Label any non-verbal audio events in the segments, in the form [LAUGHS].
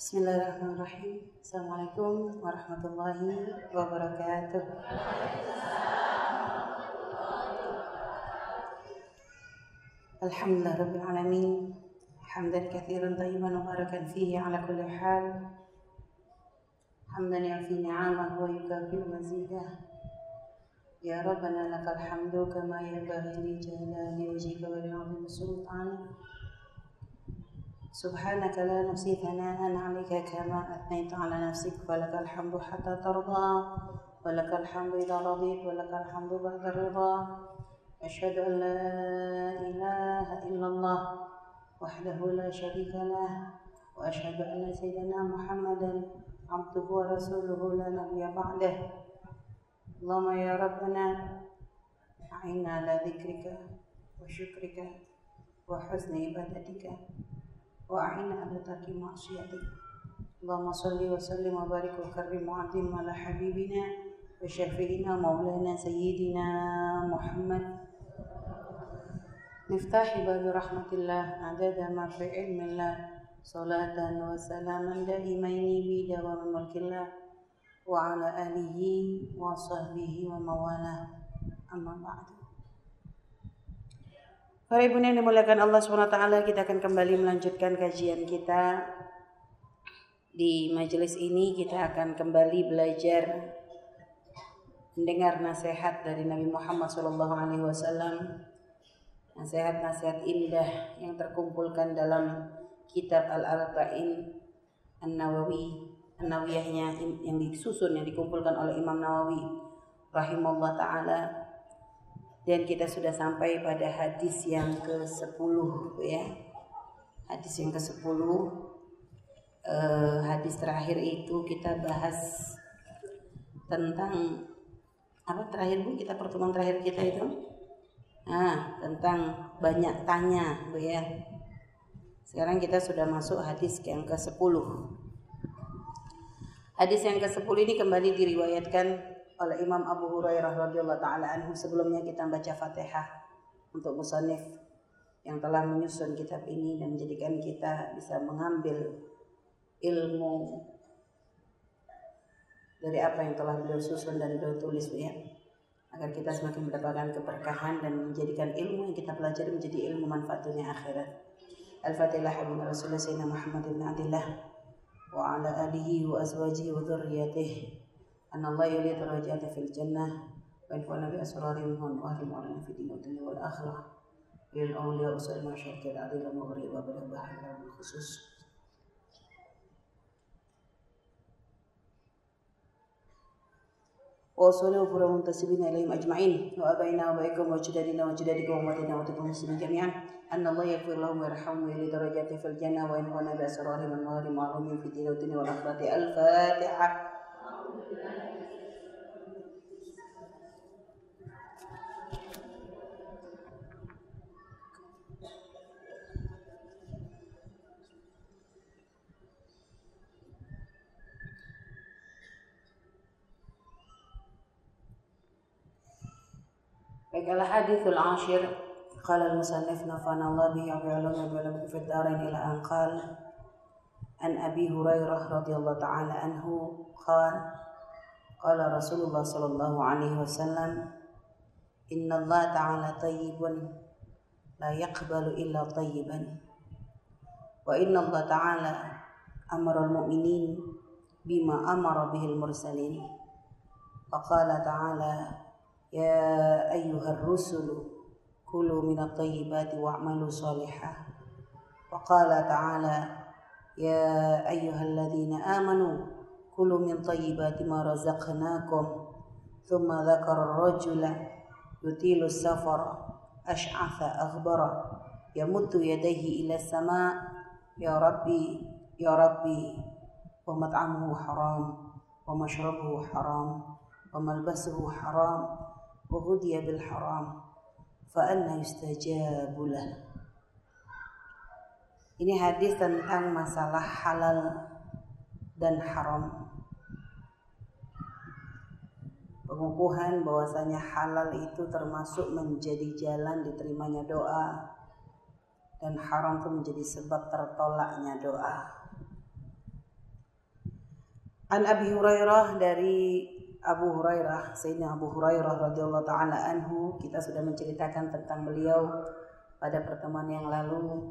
بسم الله الرحمن الرحيم السلام عليكم ورحمة الله وبركاته الحمد لله رب العالمين حمدا كثيرا طيبا مباركا فيه على كل حال حمدا يعفي نعمه ويكافئ مزيده يا ربنا لك الحمد كما ينبغي لجلال وجهك ولعظيم سلطانك سبحانك لا نحصي ثناء عليك كما أثنيت على نفسك فلك الحمد حتى ترضى ولك الحمد إذا رضيت ولك الحمد بعد الرضا. أشهد أن لا إله إلا الله وحده لا شريك له وأشهد أن سيدنا محمدا عبده ورسوله لا نبي بعده. اللهم يا ربنا أعنا على ذكرك وشكرك وحسن عبادتك. وأعنا على ترك معصيتك. اللهم صل وسلم وبارك وكرم وعظم على حبيبنا وشفيعنا مولانا سيدنا محمد. مفتاح باب رحمة الله عدد ما في علم الله صلاة وسلاما دائمين بدوام ملك الله وعلى آله وصحبه وموالاه. أما بعد. Para ibu yang dimuliakan Allah SWT, kita akan kembali melanjutkan kajian kita. Di majelis ini kita akan kembali belajar mendengar nasihat dari Nabi Muhammad SAW. Nasihat-nasihat indah yang terkumpulkan dalam kitab Al-Arba'in An-Nawawi An-Nawiyahnya yang disusun yang dikumpulkan oleh Imam Nawawi rahimahullah taala dan kita sudah sampai pada hadis yang ke-10 ya. Hadis yang ke-10 eh, hadis terakhir itu kita bahas tentang apa terakhir Bu? Kita pertemuan terakhir kita itu? Nah tentang banyak tanya Bu ya. Sekarang kita sudah masuk hadis yang ke-10 hadis yang ke-10 ini kembali diriwayatkan oleh Imam Abu Hurairah radhiyallahu taala anhu sebelumnya kita baca Fatihah untuk musannif yang telah menyusun kitab ini dan menjadikan kita bisa mengambil ilmu dari apa yang telah beliau susun dan beliau tulis ya agar kita semakin mendapatkan keberkahan dan menjadikan ilmu yang kita pelajari menjadi ilmu manfaat dunia akhirat. Al-Fatihah bin Rasulullah Sayyidina Muhammad bin Abdullah wa ala alihi wa azwajihi wa dhurriyyatihi أن الله يريد الرجاء في الجنة وينفعنا بأسرارهم وأهلهم وعلنا في الدين والدنيا والآخرة للأولياء وسائر المشايخ العديد المغرب وبلا بحر بالخصوص وأصوله وفر منتسبين إليهم أجمعين وأبينا وأبائكم وأجدادنا وأجدادكم وأمتنا وأمتكم المسلمين جميعا أن الله يغفر لهم ويرحمهم ويلي درجات في الجنة وينفعنا بأسرارهم والمغارم وعلومهم في الدين والدنيا والآخرة الفاتحة Baik al-hadithul ashir Qala al-musannif nafana Allah bihi wa bi'ulumi wa bi'ulumi fi ad-darain ila an qala An Abi Hurairah radhiyallahu ta'ala قال رسول الله صلى الله عليه وسلم إن الله تعالى طيب لا يقبل إلا طيبا. وإن الله تعالى أمر المؤمنين بما أمر به المرسلين. وقال تعالى يا أيها الرسل كلوا من الطيبات واعملوا صالحا. وقال تعالى يا أيها الذين آمنوا كلوا من طيبات ما رزقناكم. ثم ذكر الرجل يطيل السفر أشعث أغبر يمد يديه إلى السماء. يا ربي يا ربي ومطعمه حرام ومشربه حرام وملبسه حرام وغذي بالحرام فأنا يستجاب له. Ini hadis tentang masalah halal dan haram. Pengukuhan bahwasanya halal itu termasuk menjadi jalan diterimanya doa dan haram itu menjadi sebab tertolaknya doa. An Abi Hurairah dari Abu Hurairah, Sayyidina Abu Hurairah radhiyallahu taala anhu, kita sudah menceritakan tentang beliau pada pertemuan yang lalu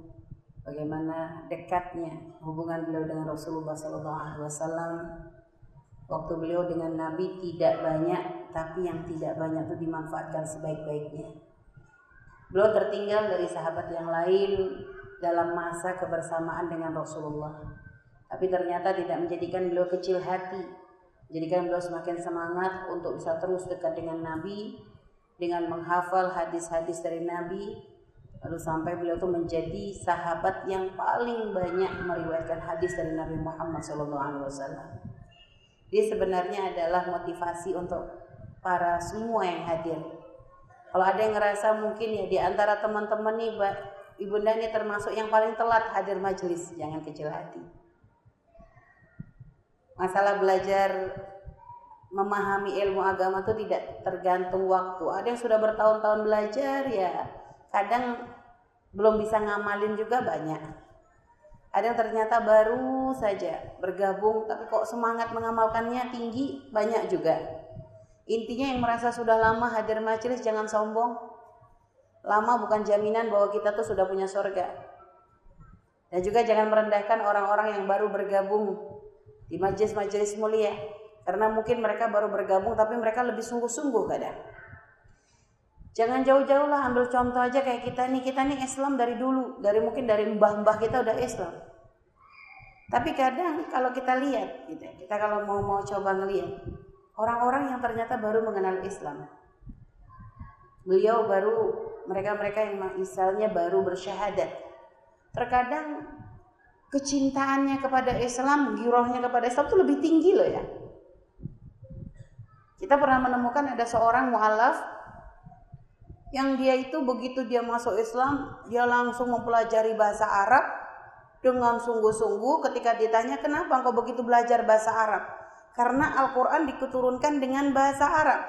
bagaimana dekatnya hubungan beliau dengan Rasulullah sallallahu alaihi wasallam. Waktu beliau dengan Nabi tidak banyak, tapi yang tidak banyak itu dimanfaatkan sebaik-baiknya. Beliau tertinggal dari sahabat yang lain dalam masa kebersamaan dengan Rasulullah tapi ternyata tidak menjadikan beliau kecil hati, menjadikan beliau semakin semangat untuk bisa terus dekat dengan Nabi, dengan menghafal hadis-hadis dari Nabi, lalu sampai beliau itu menjadi sahabat yang paling banyak meriwayatkan hadis dari Nabi Muhammad SAW. Dia sebenarnya adalah motivasi untuk para semua yang hadir. Kalau ada yang ngerasa mungkin ya di antara teman-teman nih, Ibunda ini termasuk yang paling telat hadir majelis, jangan kecil hati masalah belajar memahami ilmu agama itu tidak tergantung waktu. Ada yang sudah bertahun-tahun belajar ya kadang belum bisa ngamalin juga banyak. Ada yang ternyata baru saja bergabung tapi kok semangat mengamalkannya tinggi banyak juga. Intinya yang merasa sudah lama hadir majelis jangan sombong. Lama bukan jaminan bahwa kita tuh sudah punya surga. Dan juga jangan merendahkan orang-orang yang baru bergabung di majelis-majelis mulia karena mungkin mereka baru bergabung tapi mereka lebih sungguh-sungguh kadang. Jangan jauh-jauh lah ambil contoh aja kayak kita nih, kita nih Islam dari dulu, dari mungkin dari mbah-mbah kita udah Islam. Tapi kadang kalau kita lihat gitu, kita kalau mau mau coba ngelihat orang-orang yang ternyata baru mengenal Islam. Beliau baru mereka-mereka yang misalnya baru bersyahadat. Terkadang kecintaannya kepada Islam, girohnya kepada Islam itu lebih tinggi loh ya. Kita pernah menemukan ada seorang mualaf yang dia itu begitu dia masuk Islam, dia langsung mempelajari bahasa Arab dengan sungguh-sungguh ketika ditanya kenapa engkau begitu belajar bahasa Arab? Karena Al-Quran diketurunkan dengan bahasa Arab.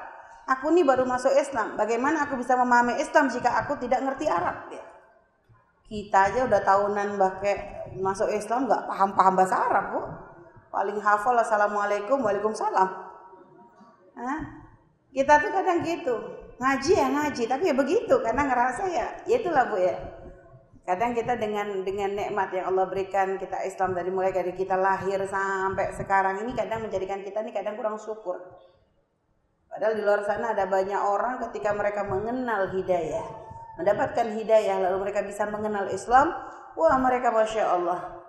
Aku ini baru masuk Islam, bagaimana aku bisa memahami Islam jika aku tidak ngerti Arab? Kita aja udah tahunan pakai masuk Islam nggak paham-paham bahasa Arab bu. Paling hafal assalamualaikum waalaikumsalam. Hah? Kita tuh kadang gitu ngaji ya ngaji tapi ya begitu karena ngerasa ya, ya itulah bu ya. Kadang kita dengan dengan nikmat yang Allah berikan kita Islam dari mulai dari kita lahir sampai sekarang ini kadang menjadikan kita ini kadang kurang syukur. Padahal di luar sana ada banyak orang ketika mereka mengenal hidayah, mendapatkan hidayah lalu mereka bisa mengenal Islam, wah mereka masya Allah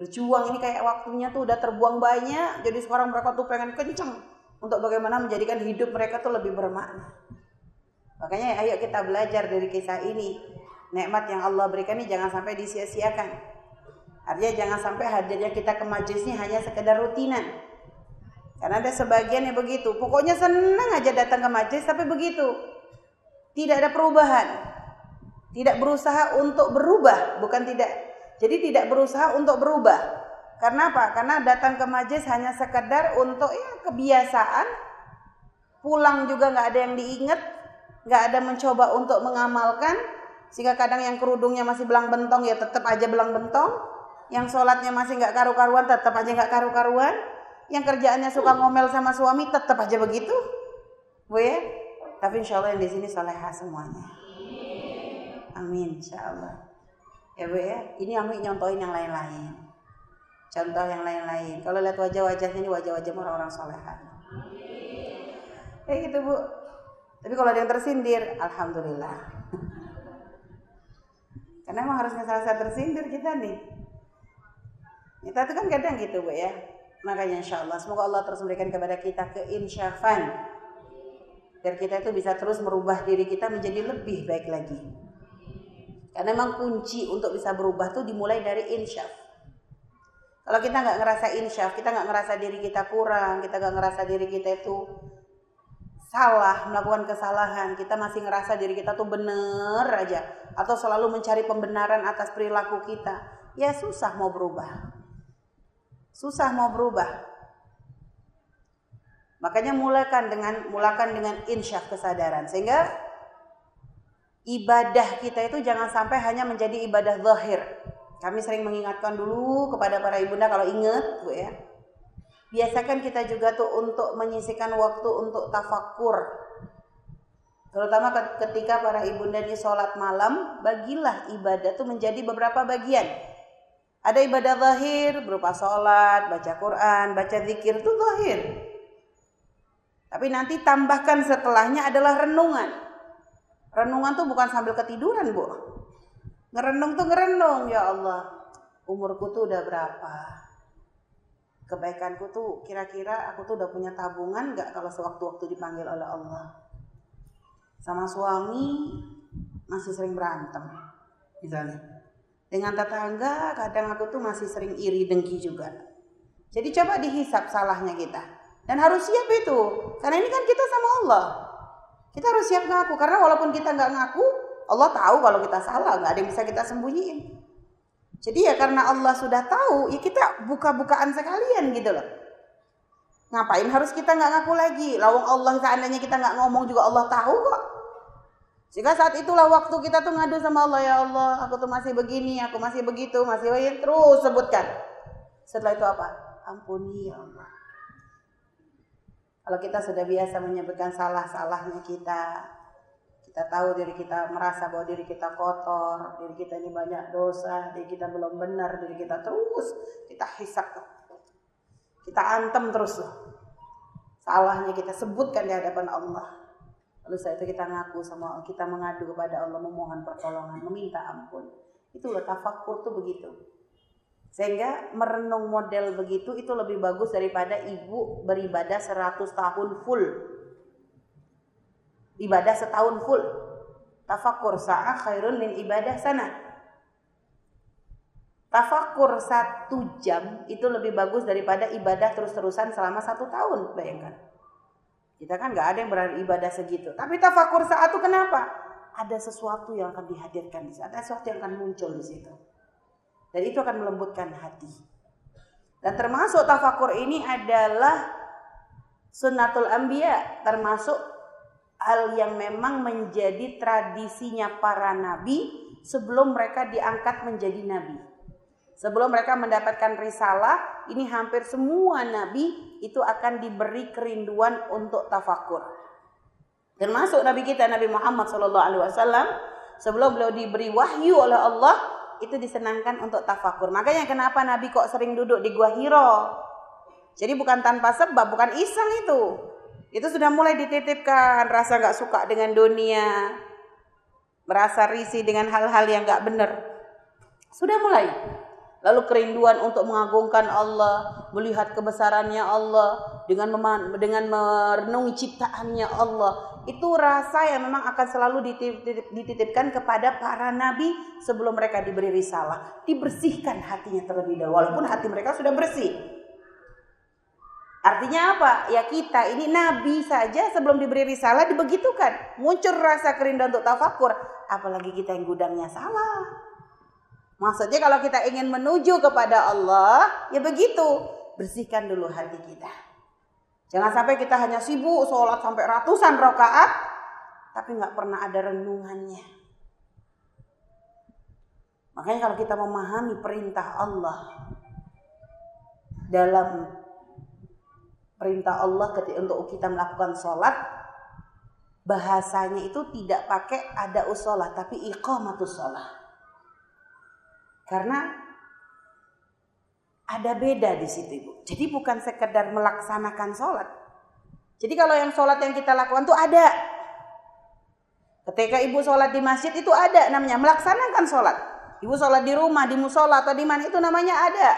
berjuang ini kayak waktunya tuh udah terbuang banyak, jadi sekarang mereka tuh pengen kenceng untuk bagaimana menjadikan hidup mereka tuh lebih bermakna. Makanya ayo kita belajar dari kisah ini. Nikmat yang Allah berikan ini jangan sampai disia-siakan. Artinya jangan sampai hadirnya kita ke majlis ini hanya sekedar rutinan. Karena ada sebagian yang begitu. Pokoknya senang aja datang ke majlis tapi begitu. Tidak ada perubahan. Tidak berusaha untuk berubah, bukan tidak. Jadi tidak berusaha untuk berubah. Karena apa? Karena datang ke majlis hanya sekedar untuk ya kebiasaan. Pulang juga nggak ada yang diingat, nggak ada mencoba untuk mengamalkan. Sehingga kadang yang kerudungnya masih belang bentong ya tetap aja belang bentong. Yang sholatnya masih nggak karu-karuan tetap aja nggak karu-karuan. Yang kerjaannya suka ngomel sama suami tetap aja begitu. Bu ya? Tapi insya Allah yang di sini soleha semuanya. Amin insya Allah. Ya Bu ya, ini Ami nyontohin yang lain-lain. Contoh yang lain-lain. Kalau lihat wajah-wajahnya ini wajah-wajah orang-orang soleha. Kayak gitu Bu. Tapi kalau ada yang tersindir, Alhamdulillah. [LAUGHS] Karena emang harusnya salah tersindir kita nih. Kita tuh kan kadang gitu Bu ya. Makanya insya Allah, semoga Allah terus memberikan kepada kita keinsyafan. Biar kita itu bisa terus merubah diri kita menjadi lebih baik lagi. Karena memang kunci untuk bisa berubah tuh dimulai dari insyaf. Kalau kita nggak ngerasa insyaf, kita nggak ngerasa diri kita kurang, kita nggak ngerasa diri kita itu salah, melakukan kesalahan, kita masih ngerasa diri kita tuh bener aja, atau selalu mencari pembenaran atas perilaku kita, ya susah mau berubah. Susah mau berubah. Makanya mulakan dengan mulakan dengan insyaf kesadaran sehingga ibadah kita itu jangan sampai hanya menjadi ibadah zahir. Kami sering mengingatkan dulu kepada para ibunda kalau ingat, Bu ya. Biasakan kita juga tuh untuk menyisikan waktu untuk tafakur. Terutama ketika para ibunda di sholat malam, bagilah ibadah itu menjadi beberapa bagian. Ada ibadah zahir berupa sholat, baca Quran, baca zikir itu zahir. Tapi nanti tambahkan setelahnya adalah renungan. Renungan tuh bukan sambil ketiduran, Bu. Ngerenung tuh ngerenung, ya Allah. Umurku tuh udah berapa? Kebaikanku tuh kira-kira aku tuh udah punya tabungan gak kalau sewaktu-waktu dipanggil oleh Allah? Sama suami masih sering berantem, misalnya. Dengan tetangga kadang aku tuh masih sering iri dengki juga. Jadi coba dihisap salahnya kita. Dan harus siap itu. Karena ini kan kita sama Allah. Kita harus siap ngaku. Karena walaupun kita nggak ngaku, Allah tahu kalau kita salah. Nggak ada yang bisa kita sembunyiin. Jadi ya karena Allah sudah tahu, ya kita buka-bukaan sekalian gitu loh. Ngapain harus kita nggak ngaku lagi? Lawang Allah seandainya kita nggak ngomong juga Allah tahu kok. Jika saat itulah waktu kita tuh ngadu sama Allah ya Allah, aku tuh masih begini, aku masih begitu, masih begini, terus sebutkan. Setelah itu apa? Ampuni ya Allah. Kalau kita sudah biasa menyebutkan salah-salahnya kita, kita tahu diri kita merasa bahwa diri kita kotor, diri kita ini banyak dosa, diri kita belum benar, diri kita terus kita hisap Kita antem terus Salahnya kita sebutkan di hadapan Allah. Lalu saat itu kita ngaku sama Allah, kita mengadu kepada Allah, memohon pertolongan, meminta ampun. Itulah tafakur tuh begitu. Sehingga merenung model begitu itu lebih bagus daripada ibu beribadah 100 tahun full. Ibadah setahun full. Tafakur sa'ah khairun min ibadah sana. Tafakur satu jam itu lebih bagus daripada ibadah terus-terusan selama satu tahun. Bayangkan. Kita kan nggak ada yang beribadah segitu. Tapi tafakur saat itu kenapa? Ada sesuatu yang akan dihadirkan di situ. Ada sesuatu yang akan muncul di situ. Dan itu akan melembutkan hati. Dan termasuk tafakur ini adalah sunnatul anbiya, termasuk hal yang memang menjadi tradisinya para nabi sebelum mereka diangkat menjadi nabi. Sebelum mereka mendapatkan risalah, ini hampir semua nabi itu akan diberi kerinduan untuk tafakur. Termasuk nabi kita Nabi Muhammad SAW sebelum beliau diberi wahyu oleh Allah, itu disenangkan untuk tafakur. Makanya kenapa Nabi kok sering duduk di Gua Hiro? Jadi bukan tanpa sebab, bukan iseng itu. Itu sudah mulai dititipkan rasa gak suka dengan dunia, merasa risih dengan hal-hal yang gak benar. Sudah mulai. Lalu kerinduan untuk mengagungkan Allah, melihat kebesarannya Allah, dengan dengan merenungi ciptaannya Allah, itu rasa yang memang akan selalu dititipkan kepada para nabi sebelum mereka diberi risalah. Dibersihkan hatinya terlebih dahulu walaupun hati mereka sudah bersih. Artinya apa? Ya kita ini nabi saja sebelum diberi risalah dibegitukan. Muncul rasa kerinduan untuk tafakur. Apalagi kita yang gudangnya salah. Maksudnya kalau kita ingin menuju kepada Allah, ya begitu. Bersihkan dulu hati kita. Jangan sampai kita hanya sibuk sholat sampai ratusan rakaat, tapi nggak pernah ada renungannya. Makanya kalau kita memahami perintah Allah dalam perintah Allah ketika untuk kita melakukan sholat, bahasanya itu tidak pakai ada usolah, tapi iqamatus sholat. Karena ada beda di situ ibu. Jadi bukan sekedar melaksanakan sholat. Jadi kalau yang sholat yang kita lakukan itu ada. Ketika ibu sholat di masjid itu ada namanya melaksanakan sholat. Ibu sholat di rumah, di musola atau di mana itu namanya ada.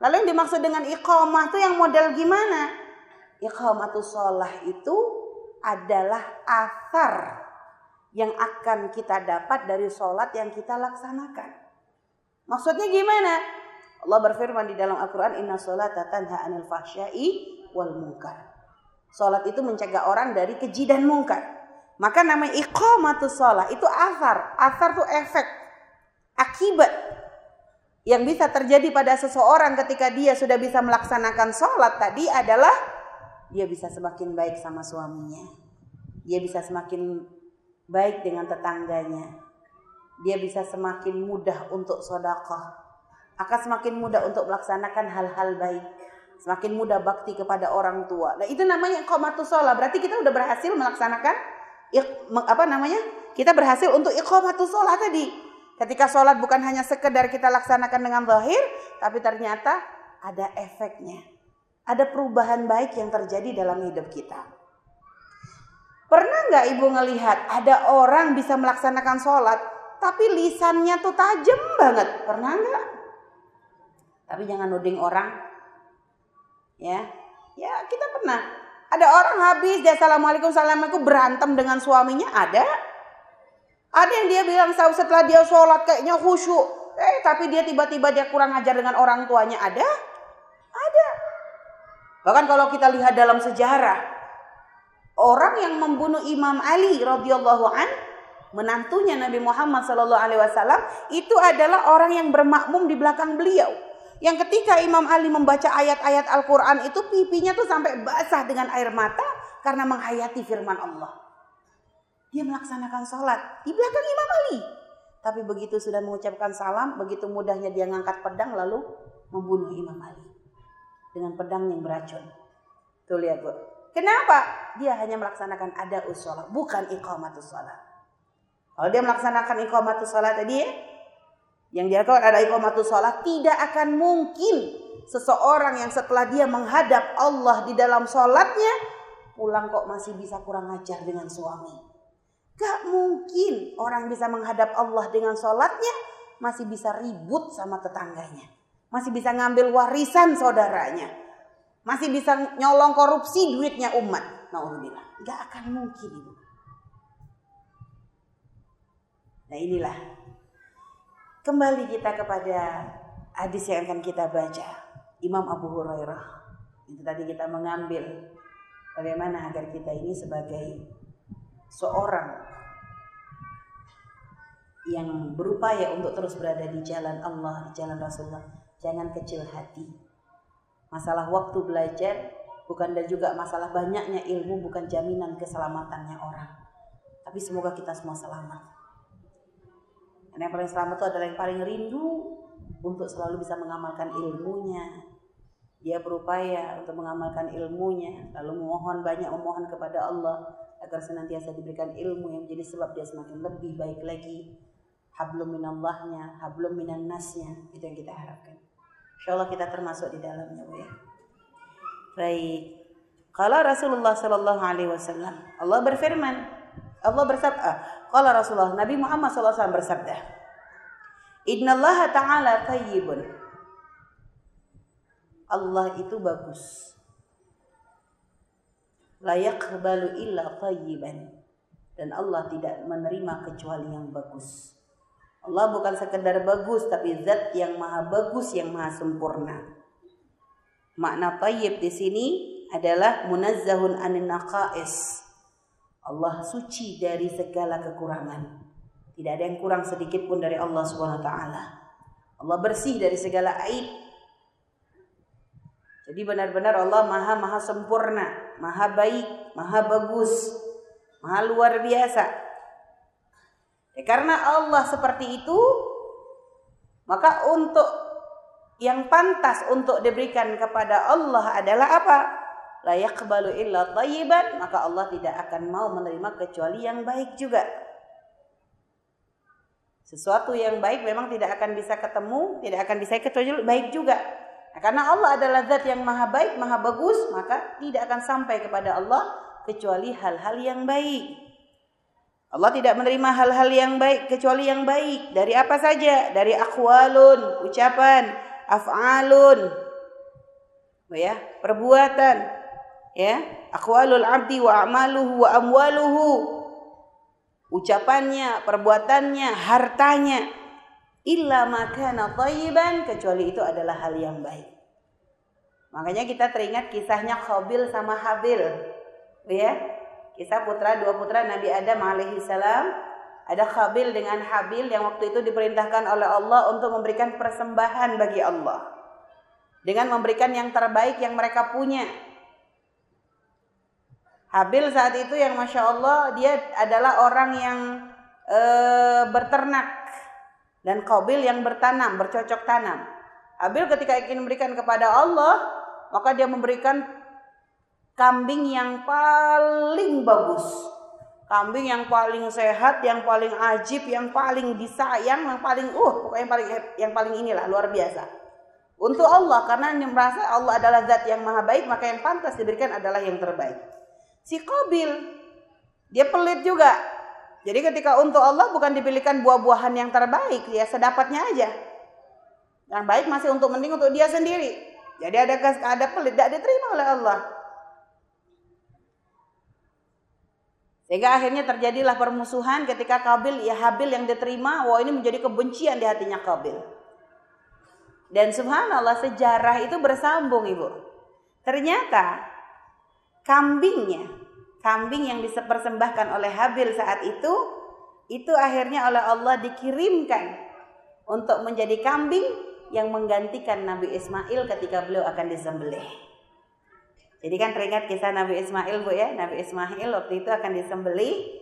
Lalu yang dimaksud dengan iqamah itu yang model gimana? Iqamatul sholat itu adalah asar yang akan kita dapat dari sholat yang kita laksanakan. Maksudnya gimana? Allah berfirman di dalam Al-Quran, Inna sholata tanha anil fahsyai wal munkar. Sholat itu mencegah orang dari keji dan mungkar. Maka nama iqamatus sholat itu asar. Asar itu efek, akibat yang bisa terjadi pada seseorang ketika dia sudah bisa melaksanakan sholat tadi adalah dia bisa semakin baik sama suaminya. Dia bisa semakin baik dengan tetangganya. Dia bisa semakin mudah untuk sodakah akan semakin mudah untuk melaksanakan hal-hal baik. semakin mudah bakti kepada orang tua. Nah, itu namanya iqamatus shalah. Berarti kita udah berhasil melaksanakan apa namanya? Kita berhasil untuk iqamatus shalah tadi. Ketika sholat bukan hanya sekedar kita laksanakan dengan zahir, tapi ternyata ada efeknya. Ada perubahan baik yang terjadi dalam hidup kita. Pernah nggak ibu ngelihat ada orang bisa melaksanakan sholat, tapi lisannya tuh tajam banget? Pernah nggak? Tapi jangan nuding orang. Ya, ya kita pernah. Ada orang habis dia assalamualaikum assalamualaikum berantem dengan suaminya ada. Ada yang dia bilang setelah dia sholat kayaknya khusyuk. Eh tapi dia tiba-tiba dia kurang ajar dengan orang tuanya. Ada? Ada. Bahkan kalau kita lihat dalam sejarah. Orang yang membunuh Imam Ali radhiyallahu an menantunya Nabi Muhammad sallallahu alaihi wasallam itu adalah orang yang bermakmum di belakang beliau. Yang ketika Imam Ali membaca ayat-ayat Al-Quran itu pipinya tuh sampai basah dengan air mata karena menghayati firman Allah. Dia melaksanakan sholat di belakang Imam Ali. Tapi begitu sudah mengucapkan salam, begitu mudahnya dia ngangkat pedang lalu membunuh Imam Ali. Dengan pedang yang beracun. Tuh lihat bu. Kenapa? Dia hanya melaksanakan ada sholat, bukan iqamatus sholat. Kalau dia melaksanakan iqamatus sholat tadi ya, yang dia katakan ada iqamatus sholat, tidak akan mungkin seseorang yang setelah dia menghadap Allah di dalam sholatnya, pulang kok masih bisa kurang ajar dengan suami. Gak mungkin orang bisa menghadap Allah dengan sholatnya masih bisa ribut sama tetangganya. Masih bisa ngambil warisan saudaranya. Masih bisa nyolong korupsi duitnya umat. Nauzubillah. Gak akan mungkin. Nah inilah. Kembali kita kepada hadis yang akan kita baca. Imam Abu Hurairah. Itu tadi kita mengambil bagaimana agar kita ini sebagai seorang yang berupaya untuk terus berada di jalan Allah, di jalan Rasulullah, jangan kecil hati. Masalah waktu belajar bukan dan juga masalah banyaknya ilmu bukan jaminan keselamatannya orang. Tapi semoga kita semua selamat. Dan yang paling selamat itu adalah yang paling rindu untuk selalu bisa mengamalkan ilmunya. Dia berupaya untuk mengamalkan ilmunya, lalu memohon banyak memohon kepada Allah agar senantiasa diberikan ilmu yang menjadi sebab dia semakin lebih baik lagi hablum minallahnya, hablum minan nasnya, itu yang kita harapkan. Insya Allah kita termasuk di dalamnya, ya. Baik. Kalau Rasulullah Sallallahu Alaihi Wasallam, Allah berfirman, Allah bersabda, kalau Rasulullah Nabi Muhammad Sallallahu Alaihi Wasallam bersabda, Inna Allah Taala tayyibun. Allah itu bagus. Layak balu illa tayyiban. Dan Allah tidak menerima kecuali yang bagus. Allah bukan sekedar bagus tapi zat yang maha bagus yang maha sempurna. Makna tayyib di sini adalah munazzahun anin naqais. Allah suci dari segala kekurangan. Tidak ada yang kurang sedikit pun dari Allah taala. Allah bersih dari segala aib. Jadi benar-benar Allah maha maha sempurna, maha baik, maha bagus, maha luar biasa. Ya, karena Allah seperti itu, maka untuk yang pantas untuk diberikan kepada Allah adalah apa? La yaqbalu illa tayyiban, maka Allah tidak akan mau menerima kecuali yang baik juga. Sesuatu yang baik memang tidak akan bisa ketemu, tidak akan bisa kecuali baik juga. Nah, karena Allah adalah zat yang maha baik, maha bagus, maka tidak akan sampai kepada Allah kecuali hal-hal yang baik. Allah tidak menerima hal-hal yang baik kecuali yang baik. Dari apa saja? Dari akwalun, ucapan, af'alun. Ya, perbuatan. Ya, akwalul abdi wa amaluhu wa amwaluhu. Ucapannya, perbuatannya, hartanya. Illa makana thayyiban kecuali itu adalah hal yang baik. Makanya kita teringat kisahnya Khabil sama Habil. Ya, Kisah putra dua putra Nabi Adam alaihi salam. Ada Khabil dengan Habil yang waktu itu diperintahkan oleh Allah untuk memberikan persembahan bagi Allah. Dengan memberikan yang terbaik yang mereka punya. Habil saat itu yang Masya Allah dia adalah orang yang e, berternak. Dan Khabil yang bertanam, bercocok tanam. Habil ketika ingin memberikan kepada Allah, maka dia memberikan kambing yang paling bagus. Kambing yang paling sehat, yang paling ajib, yang paling disayang, yang paling uh, pokoknya yang paling yang paling inilah luar biasa. Untuk Allah karena dia merasa Allah adalah zat yang maha baik, maka yang pantas diberikan adalah yang terbaik. Si Qabil dia pelit juga. Jadi ketika untuk Allah bukan dipilihkan buah-buahan yang terbaik, ya sedapatnya aja. Yang baik masih untuk mending untuk dia sendiri. Jadi ada ada pelit tidak diterima oleh Allah. Sehingga akhirnya terjadilah permusuhan ketika Kabil ya Habil yang diterima, wah ini menjadi kebencian di hatinya Kabil. Dan subhanallah sejarah itu bersambung Ibu. Ternyata kambingnya, kambing yang dipersembahkan oleh Habil saat itu, itu akhirnya oleh Allah dikirimkan untuk menjadi kambing yang menggantikan Nabi Ismail ketika beliau akan disembelih. Jadi kan teringat kisah Nabi Ismail Bu ya. Nabi Ismail waktu itu akan disembeli.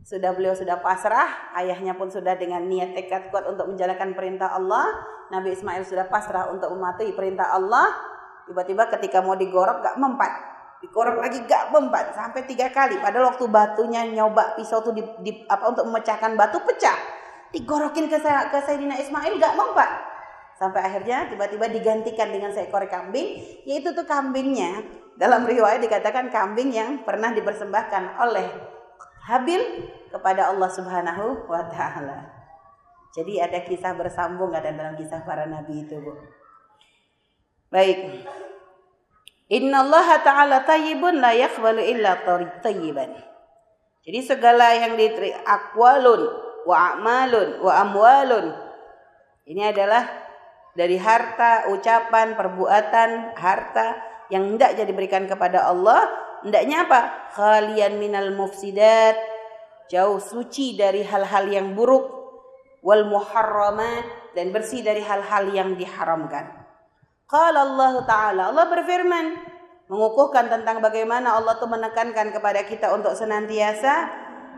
Sudah beliau sudah pasrah, ayahnya pun sudah dengan niat tekad kuat untuk menjalankan perintah Allah. Nabi Ismail sudah pasrah untuk mematuhi perintah Allah. Tiba-tiba ketika mau digorok gak mempat. Digorok lagi gak mempat sampai tiga kali. Padahal waktu batunya nyoba pisau tuh di, di apa untuk memecahkan batu pecah. Digorokin ke, ke Sayyidina Ismail gak mempat. Sampai akhirnya tiba-tiba digantikan dengan seekor kambing, yaitu tuh kambingnya dalam riwayat dikatakan kambing yang pernah dipersembahkan oleh Habil kepada Allah Subhanahu wa taala. Jadi ada kisah bersambung ada dalam kisah para nabi itu, Bu. Baik. Inna Allah Ta'ala tayyibun la yaqbalu illa tayyiban. Jadi segala yang diteri akwalun wa amalun wa amwalun. Ini adalah dari harta, ucapan, perbuatan, harta yang hendak jadi berikan kepada Allah hendaknya apa khalian minal mufsidat jauh suci dari hal-hal yang buruk wal muharramat dan bersih dari hal-hal yang diharamkan qala Allah taala Allah berfirman mengukuhkan tentang bagaimana Allah tuh menekankan kepada kita untuk senantiasa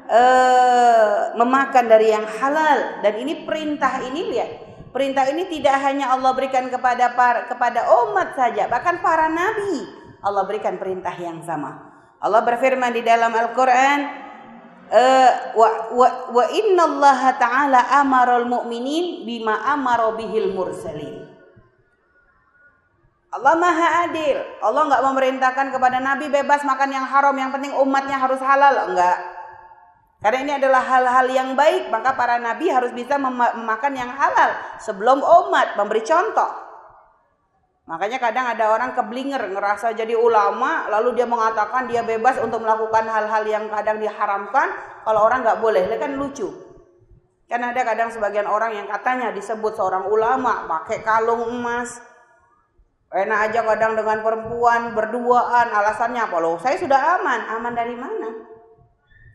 uh, memakan dari yang halal dan ini perintah ini lihat Perintah ini tidak hanya Allah berikan kepada para, kepada umat saja, bahkan para nabi Allah berikan perintah yang sama. Allah berfirman di dalam Al-Qur'an, uh, wa, wa, wa inna Allah ta'ala amarul mu'minin bima amaro bihil mursalin. Allah maha adil. Allah nggak memerintahkan kepada Nabi bebas makan yang haram. Yang penting umatnya harus halal. Enggak. Karena ini adalah hal-hal yang baik, maka para nabi harus bisa memakan yang halal sebelum umat memberi contoh. Makanya kadang ada orang keblinger ngerasa jadi ulama lalu dia mengatakan dia bebas untuk melakukan hal-hal yang kadang diharamkan kalau orang nggak boleh, itu kan lucu. Kan ada kadang sebagian orang yang katanya disebut seorang ulama pakai kalung emas, enak aja kadang dengan perempuan berduaan alasannya apa loh? Saya sudah aman, aman dari mana?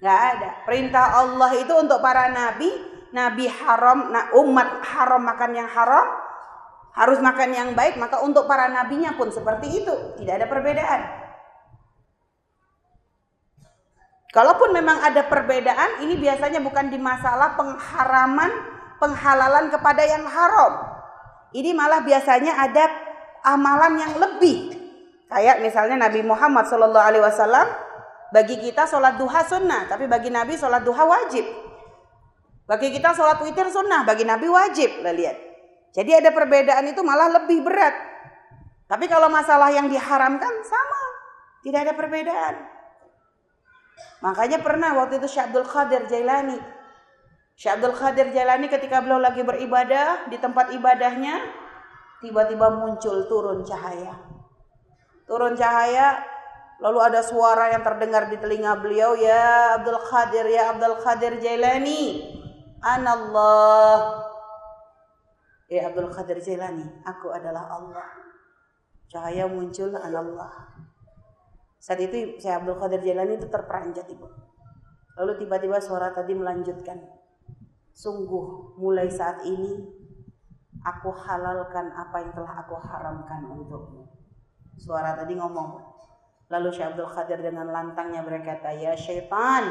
Nggak ada. Perintah Allah itu untuk para nabi, nabi haram, nah umat haram makan yang haram, harus makan yang baik, maka untuk para nabinya pun seperti itu, tidak ada perbedaan. Kalaupun memang ada perbedaan, ini biasanya bukan di masalah pengharaman, penghalalan kepada yang haram. Ini malah biasanya ada amalan yang lebih. Kayak misalnya Nabi Muhammad SAW bagi kita sholat duha sunnah, tapi bagi Nabi sholat duha wajib. Bagi kita sholat witir sunnah, bagi Nabi wajib. Lihat. Jadi ada perbedaan itu malah lebih berat. Tapi kalau masalah yang diharamkan sama, tidak ada perbedaan. Makanya pernah waktu itu Syekh Abdul Qadir Jailani. Syekh Abdul Qadir Jailani ketika beliau lagi beribadah di tempat ibadahnya, tiba-tiba muncul turun cahaya. Turun cahaya Lalu ada suara yang terdengar di telinga beliau, ya Abdul Qadir, ya Abdul Qadir Jailani, anallah. Ya Abdul Qadir Jailani, aku adalah Allah. Cahaya muncul anallah. Saat itu saya Abdul Qadir Jailani itu terperanjat ibu. Lalu tiba-tiba suara tadi melanjutkan. Sungguh mulai saat ini aku halalkan apa yang telah aku haramkan untukmu. Suara tadi ngomong, Lalu Syekh Abdul Qadir dengan lantangnya berkata, "Ya syaitan,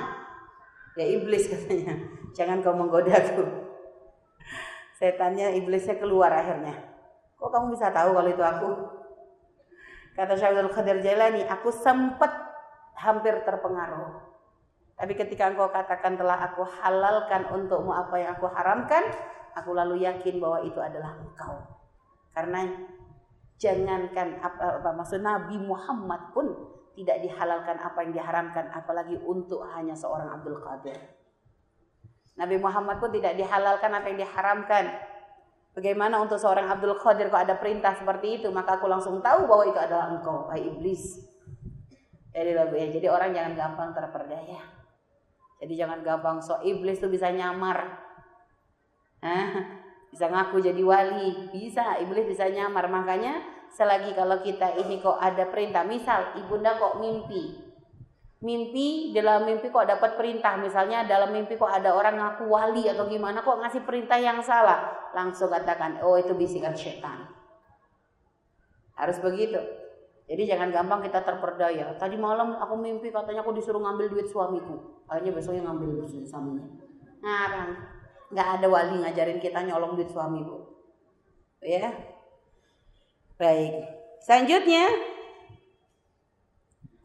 ya iblis [LAUGHS] katanya, jangan kau menggoda aku." [LAUGHS] Setannya iblisnya keluar akhirnya. Kok kamu bisa tahu kalau itu aku? Kata Syaikhul Qadir Jailani, aku sempat hampir terpengaruh. Tapi ketika engkau katakan telah aku halalkan untukmu apa yang aku haramkan, aku lalu yakin bahwa itu adalah engkau. Karena jangankan apa, apa maksud Nabi Muhammad pun tidak dihalalkan apa yang diharamkan apalagi untuk hanya seorang Abdul Qadir. Nabi Muhammad pun tidak dihalalkan apa yang diharamkan. Bagaimana untuk seorang Abdul Qadir kok ada perintah seperti itu, maka aku langsung tahu bahwa itu adalah engkau, hai iblis. Jadi ya, jadi orang jangan gampang terperdaya. Jadi jangan gampang so iblis tuh bisa nyamar. Hah? Bisa ngaku jadi wali, bisa iblis bisa nyamar. Makanya selagi kalau kita ini kok ada perintah, misal ibunda kok mimpi, mimpi dalam mimpi kok dapat perintah. Misalnya dalam mimpi kok ada orang ngaku wali atau gimana kok ngasih perintah yang salah. Langsung katakan oh itu bisikan setan. Harus begitu. Jadi jangan gampang kita terperdaya. Tadi malam aku mimpi katanya aku disuruh ngambil duit suamiku. Akhirnya besoknya ngambil duit suaminya. Nah kan nggak ada wali ngajarin kita nyolong duit suami bu ya baik selanjutnya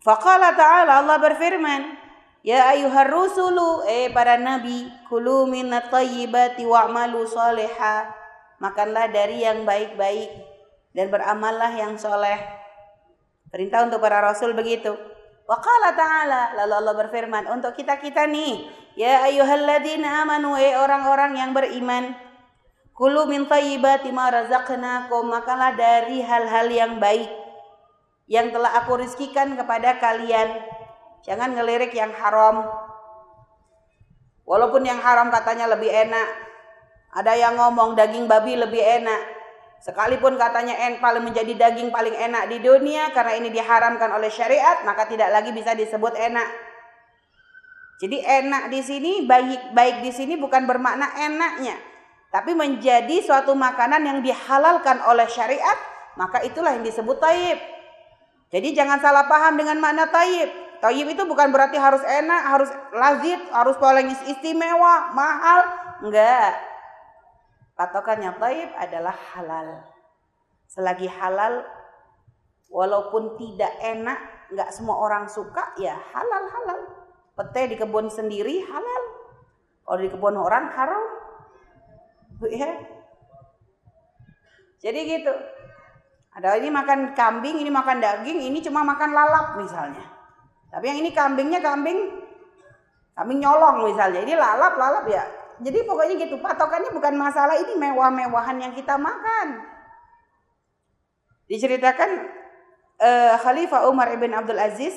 Faqala ta'ala Allah berfirman, Ya ayuhar rusulu, eh para nabi, kulu minat tayyibati wa'malu soleha. Makanlah dari yang baik-baik dan beramallah yang soleh. Perintah untuk para rasul begitu. Waqala ta'ala, lalu Allah berfirman, untuk kita-kita nih, Ya ayuhalladina amanu, eh orang-orang yang beriman, Kulu min tayyibati ma razaqnakum, makanlah dari hal-hal yang baik yang telah aku rizkikan kepada kalian. Jangan ngelirik yang haram. Walaupun yang haram katanya lebih enak. Ada yang ngomong daging babi lebih enak. Sekalipun katanya en paling menjadi daging paling enak di dunia karena ini diharamkan oleh syariat, maka tidak lagi bisa disebut enak. Jadi enak di sini baik baik di sini bukan bermakna enaknya, tapi menjadi suatu makanan yang dihalalkan oleh syariat, maka itulah yang disebut taib. Jadi jangan salah paham dengan makna tayyib. Tayyib itu bukan berarti harus enak, harus lazit, harus paling istimewa, mahal. Enggak. Patokannya tayyib adalah halal. Selagi halal, walaupun tidak enak, enggak semua orang suka, ya halal-halal. Pete di kebun sendiri halal. Kalau di kebun orang haram. Ya. Jadi gitu. Ada ini makan kambing, ini makan daging, ini cuma makan lalap misalnya. Tapi yang ini kambingnya kambing kambing nyolong misalnya. Ini lalap lalap ya. Jadi pokoknya gitu. Patokannya bukan masalah ini mewah-mewahan yang kita makan. Diceritakan uh, Khalifah Umar ibn Abdul Aziz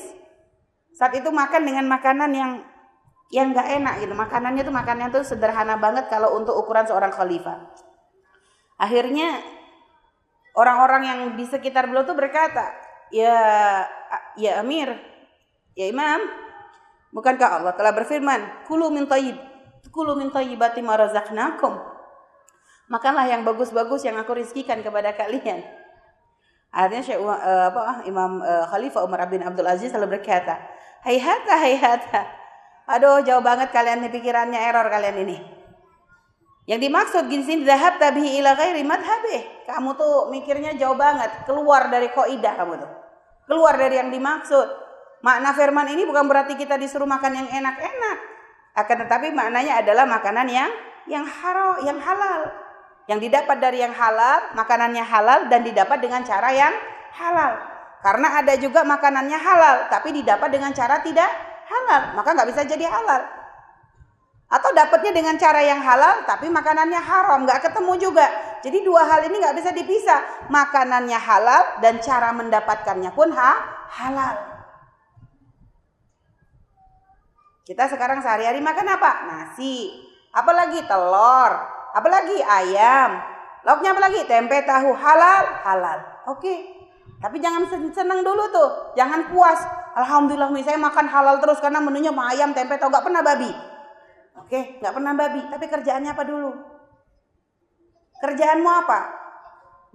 saat itu makan dengan makanan yang yang nggak enak gitu. Makanannya tuh makanannya tuh sederhana banget kalau untuk ukuran seorang khalifah. Akhirnya orang-orang yang di sekitar beliau tuh berkata, "Ya ya Amir, ya Imam, bukankah Allah telah berfirman, "Kulu min thayyib, kulu min thayyibati ma razaqnakum." Makanlah yang bagus-bagus yang aku rizkikan kepada kalian. Akhirnya Syekh uh, apa Imam uh, Khalifah Umar bin Abdul Aziz selalu berkata, "Hayhata hayhata." Aduh, jauh banget kalian nih pikirannya error kalian ini. Yang dimaksud gini sini zahab tabihi ila ghairi madhabih. Kamu tuh mikirnya jauh banget, keluar dari kaidah kamu tuh. Keluar dari yang dimaksud. Makna firman ini bukan berarti kita disuruh makan yang enak-enak. Akan tetapi maknanya adalah makanan yang yang haram, yang halal. Yang didapat dari yang halal, makanannya halal dan didapat dengan cara yang halal. Karena ada juga makanannya halal, tapi didapat dengan cara tidak halal, maka nggak bisa jadi halal. Atau dapatnya dengan cara yang halal tapi makanannya haram, nggak ketemu juga. Jadi dua hal ini nggak bisa dipisah. Makanannya halal dan cara mendapatkannya pun ha halal. Kita sekarang sehari-hari makan apa? Nasi. Apalagi telur. Apalagi ayam. Lauknya apa lagi? Tempe, tahu. Halal? Halal. Oke. Tapi jangan seneng dulu tuh. Jangan puas. Alhamdulillah misalnya makan halal terus karena menunya ayam, tempe, tahu. Gak pernah babi. Oke, nggak pernah babi, tapi kerjaannya apa dulu? Kerjaanmu apa?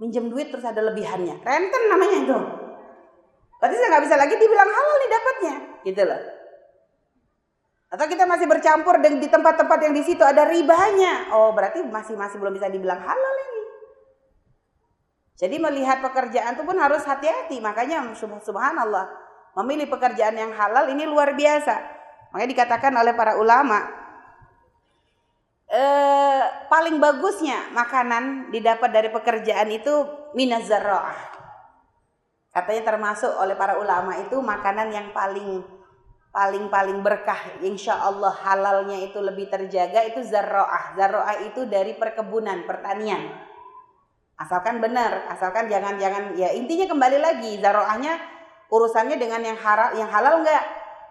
Minjem duit terus ada lebihannya. Renten namanya itu. Berarti saya nggak bisa lagi dibilang halal nih dapatnya, gitu loh. Atau kita masih bercampur di tempat-tempat yang di situ ada ribanya. Oh, berarti masih masih belum bisa dibilang halal ini. Jadi melihat pekerjaan itu pun harus hati-hati. Makanya subhanallah, memilih pekerjaan yang halal ini luar biasa. Makanya dikatakan oleh para ulama, eh, paling bagusnya makanan didapat dari pekerjaan itu minaz Katanya termasuk oleh para ulama itu makanan yang paling paling paling berkah insya Allah halalnya itu lebih terjaga itu zarroah zarroah itu dari perkebunan pertanian Asalkan benar, asalkan jangan-jangan ya intinya kembali lagi zaroahnya urusannya dengan yang halal yang halal enggak.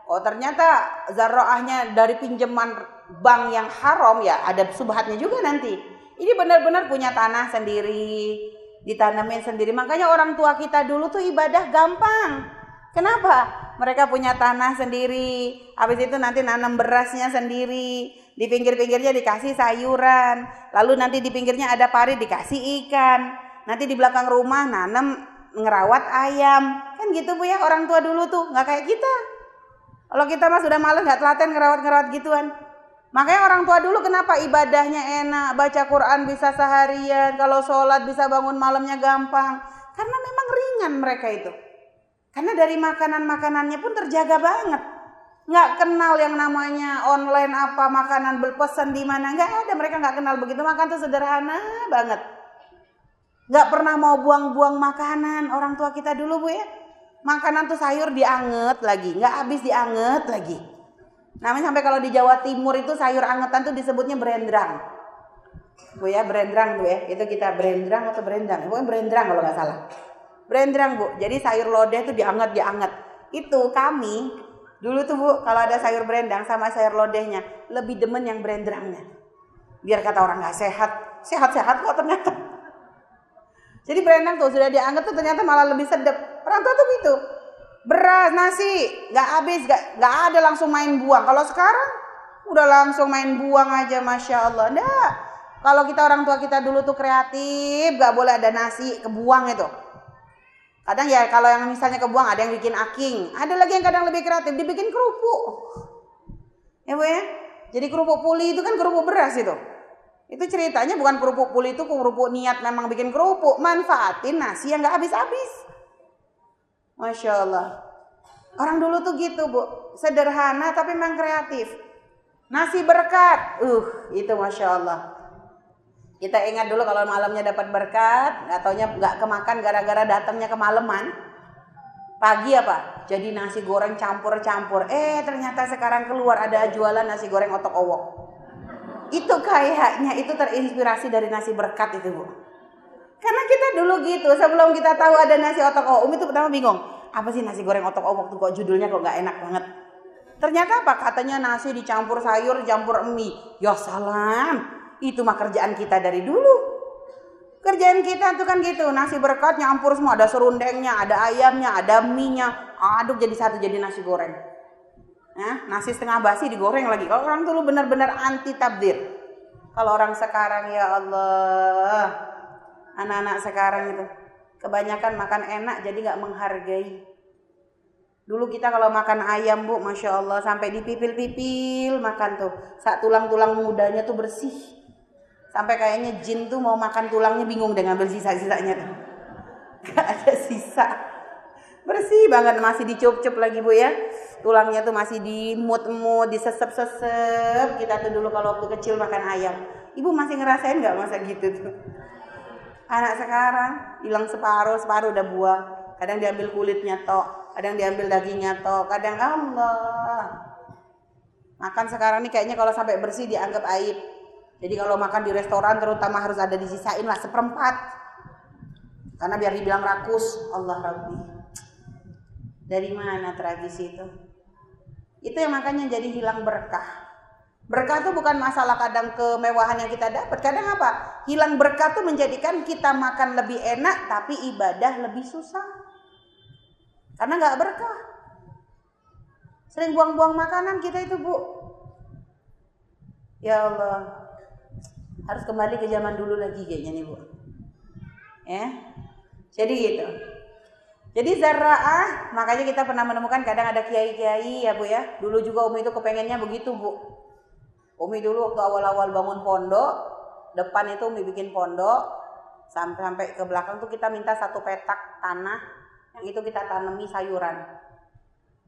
Oh ternyata zaroahnya dari pinjaman bank yang haram ya ada subhatnya juga nanti. Ini benar-benar punya tanah sendiri, ditanamin sendiri. Makanya orang tua kita dulu tuh ibadah gampang. Kenapa? Mereka punya tanah sendiri, habis itu nanti nanam berasnya sendiri, di pinggir-pinggirnya dikasih sayuran, lalu nanti di pinggirnya ada parit dikasih ikan, nanti di belakang rumah nanam ngerawat ayam, kan gitu bu ya orang tua dulu tuh nggak kayak kita. Kalau kita mah sudah malas nggak telaten ngerawat-ngerawat gituan. Makanya orang tua dulu kenapa ibadahnya enak, baca Quran bisa seharian, kalau sholat bisa bangun malamnya gampang. Karena memang ringan mereka itu. Karena dari makanan-makanannya pun terjaga banget nggak kenal yang namanya online apa makanan berpesan di mana. Nggak ada mereka nggak kenal begitu. Makan tuh sederhana banget. Nggak pernah mau buang-buang makanan. Orang tua kita dulu bu ya. Makanan tuh sayur dianget lagi. Nggak habis dianget lagi. Namanya sampai kalau di Jawa Timur itu sayur angetan tuh disebutnya berendrang bu ya berendrang bu ya. Itu kita berendrang atau berendang bukan berendrang kalau nggak salah. Berendrang bu. Jadi sayur lodeh tuh dianget dianget. Itu kami Dulu tuh Bu, kalau ada sayur berendang sama sayur lodehnya, lebih demen yang berendrangnya. Biar kata orang nggak sehat, sehat-sehat kok ternyata. Jadi berendang tuh sudah dianggap tuh ternyata malah lebih sedap. Orang tua tuh gitu. Beras, nasi, nggak habis, nggak ada langsung main buang. Kalau sekarang udah langsung main buang aja, masya Allah. Nggak. Kalau kita orang tua kita dulu tuh kreatif, nggak boleh ada nasi kebuang itu Kadang ya kalau yang misalnya kebuang ada yang bikin aking, ada lagi yang kadang lebih kreatif dibikin kerupuk. Ya Bu ya. Jadi kerupuk puli itu kan kerupuk beras itu. Itu ceritanya bukan kerupuk puli itu kerupuk niat memang bikin kerupuk, manfaatin nasi yang nggak habis-habis. Masya Allah. Orang dulu tuh gitu bu, sederhana tapi memang kreatif. Nasi berkat, uh itu masya Allah. Kita ingat dulu kalau malamnya dapat berkat, nggak taunya nggak kemakan gara-gara datangnya kemalaman. Pagi apa? Jadi nasi goreng campur-campur. Eh ternyata sekarang keluar ada jualan nasi goreng otok owok. Itu kayaknya itu terinspirasi dari nasi berkat itu bu. Karena kita dulu gitu, sebelum kita tahu ada nasi otok owok, Umi itu pertama bingung. Apa sih nasi goreng otok owok tuh kok judulnya kok nggak enak banget. Ternyata apa? Katanya nasi dicampur sayur, campur mie. Ya salam, itu mah kerjaan kita dari dulu. Kerjaan kita tuh kan gitu, nasi berkat nyampur semua, ada serundengnya, ada ayamnya, ada mie-nya, aduk jadi satu jadi nasi goreng. Nah, nasi setengah basi digoreng lagi. Kalau orang dulu benar-benar anti tabdir. Kalau orang sekarang ya Allah, anak-anak sekarang itu kebanyakan makan enak jadi nggak menghargai. Dulu kita kalau makan ayam bu, masya Allah sampai dipipil-pipil makan tuh, saat tulang-tulang mudanya tuh bersih. Sampai kayaknya jin tuh mau makan tulangnya bingung dengan bersisa-sisanya tuh. [LAUGHS] Gak ada sisa. Bersih banget masih dicup-cup lagi Bu ya. Tulangnya tuh masih dimut-mut, disesep-sesep. Kita tuh dulu kalau waktu kecil makan ayam. Ibu masih ngerasain nggak masa gitu tuh? Anak sekarang hilang separuh, separuh udah buah. Kadang diambil kulitnya tok, kadang diambil dagingnya tok, kadang Allah. Makan sekarang nih kayaknya kalau sampai bersih dianggap aib. Jadi kalau makan di restoran terutama harus ada disisain lah seperempat. Karena biar dibilang rakus, Allah Rabbi. Dari mana tradisi itu? Itu yang makanya jadi hilang berkah. Berkah itu bukan masalah kadang kemewahan yang kita dapat. Kadang apa? Hilang berkah itu menjadikan kita makan lebih enak tapi ibadah lebih susah. Karena nggak berkah. Sering buang-buang makanan kita itu bu. Ya Allah, harus kembali ke zaman dulu lagi kayaknya nih bu. Ya. Jadi gitu. Jadi zara'ah makanya kita pernah menemukan kadang ada kiai-kiai ya bu ya. Dulu juga umi itu kepengennya begitu bu. Umi dulu waktu awal-awal bangun pondok depan itu umi bikin pondok sampai sampai ke belakang tuh kita minta satu petak tanah yang itu kita tanami sayuran.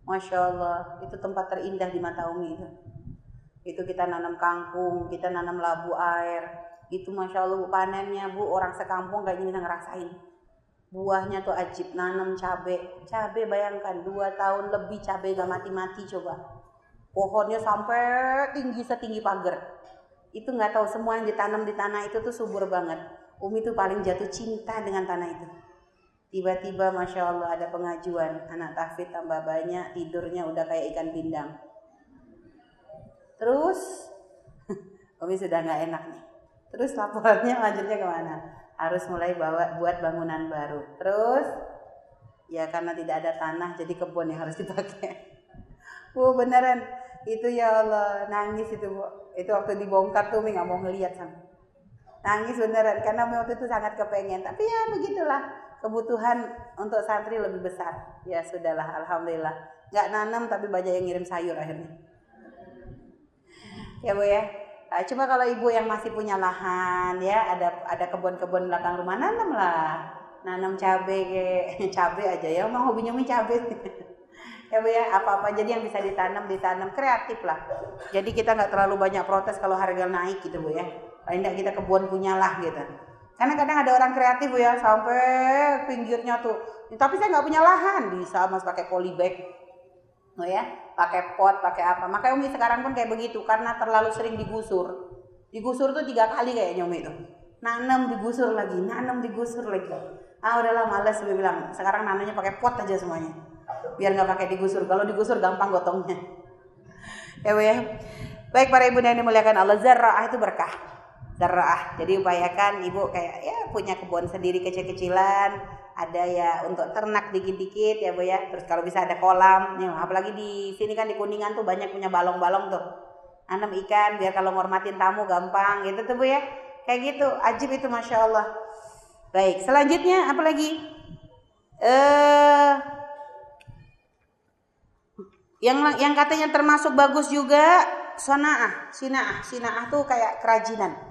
Masya Allah itu tempat terindah di mata Umi itu itu kita nanam kangkung kita nanam labu air. Itu Masya Allah bu panennya bu. Orang sekampung kayaknya bisa ngerasain. Buahnya tuh ajib nanam cabe. Cabe bayangkan dua tahun lebih cabe gak mati-mati coba. Pohonnya sampai tinggi setinggi pagar. Itu nggak tahu semua yang ditanam di tanah itu tuh subur banget. Umi tuh paling jatuh cinta dengan tanah itu. Tiba-tiba masya Allah ada pengajuan. Anak tahfid tambah banyak tidurnya udah kayak ikan pindang terus [LAUGHS] Umi sudah nggak enak nih terus laporannya lanjutnya ke mana harus mulai bawa buat bangunan baru. Terus ya karena tidak ada tanah jadi kebun yang harus [LAUGHS] dipakai. Bu beneran itu ya Allah nangis itu bu. Itu waktu dibongkar tuh mi nggak mau ngelihat sama. Nangis beneran karena waktu itu sangat kepengen. Tapi ya begitulah kebutuhan untuk santri lebih besar. Ya sudahlah alhamdulillah. Nggak nanam tapi banyak yang ngirim sayur akhirnya. Ya bu ya. Nah, cuma kalau ibu yang masih punya lahan ya, ada ada kebun-kebun belakang rumah nanam lah. Nanam kayak cabe aja ya, mau hobinya mie cabe. [LAUGHS] ya Bu ya, apa-apa jadi yang bisa ditanam ditanam kreatif lah. Jadi kita nggak terlalu banyak protes kalau harga naik gitu Bu ya. Paling enggak kita kebun punya lah gitu. Karena kadang ada orang kreatif Bu ya, sampai pinggirnya tuh. Tapi saya nggak punya lahan, bisa mas pakai polybag. Oh ya, pakai pot, pakai apa. Makanya Umi sekarang pun kayak begitu karena terlalu sering digusur. Digusur tuh tiga kali kayaknya Umi itu. Nanam digusur lagi, nanam digusur lagi. Ah udahlah males Umi bilang. Sekarang nanamnya pakai pot aja semuanya. Biar nggak pakai digusur. Kalau digusur gampang gotongnya. [LAUGHS] ya Bu ya. Baik para ibu dan dimuliakan Allah, zara'ah itu berkah. Zara'ah. Jadi upayakan ibu kayak ya punya kebun sendiri kecil-kecilan, ada ya untuk ternak dikit-dikit ya bu ya. Terus kalau bisa ada kolam nih apalagi di sini kan di kuningan tuh banyak punya balong-balong tuh. Nanam ikan biar kalau ngormatin tamu gampang gitu tuh bu ya. Kayak gitu ajib itu masya Allah. Baik selanjutnya apa lagi? Eh yang yang katanya termasuk bagus juga sonaah sinaah. Sinaah tuh kayak kerajinan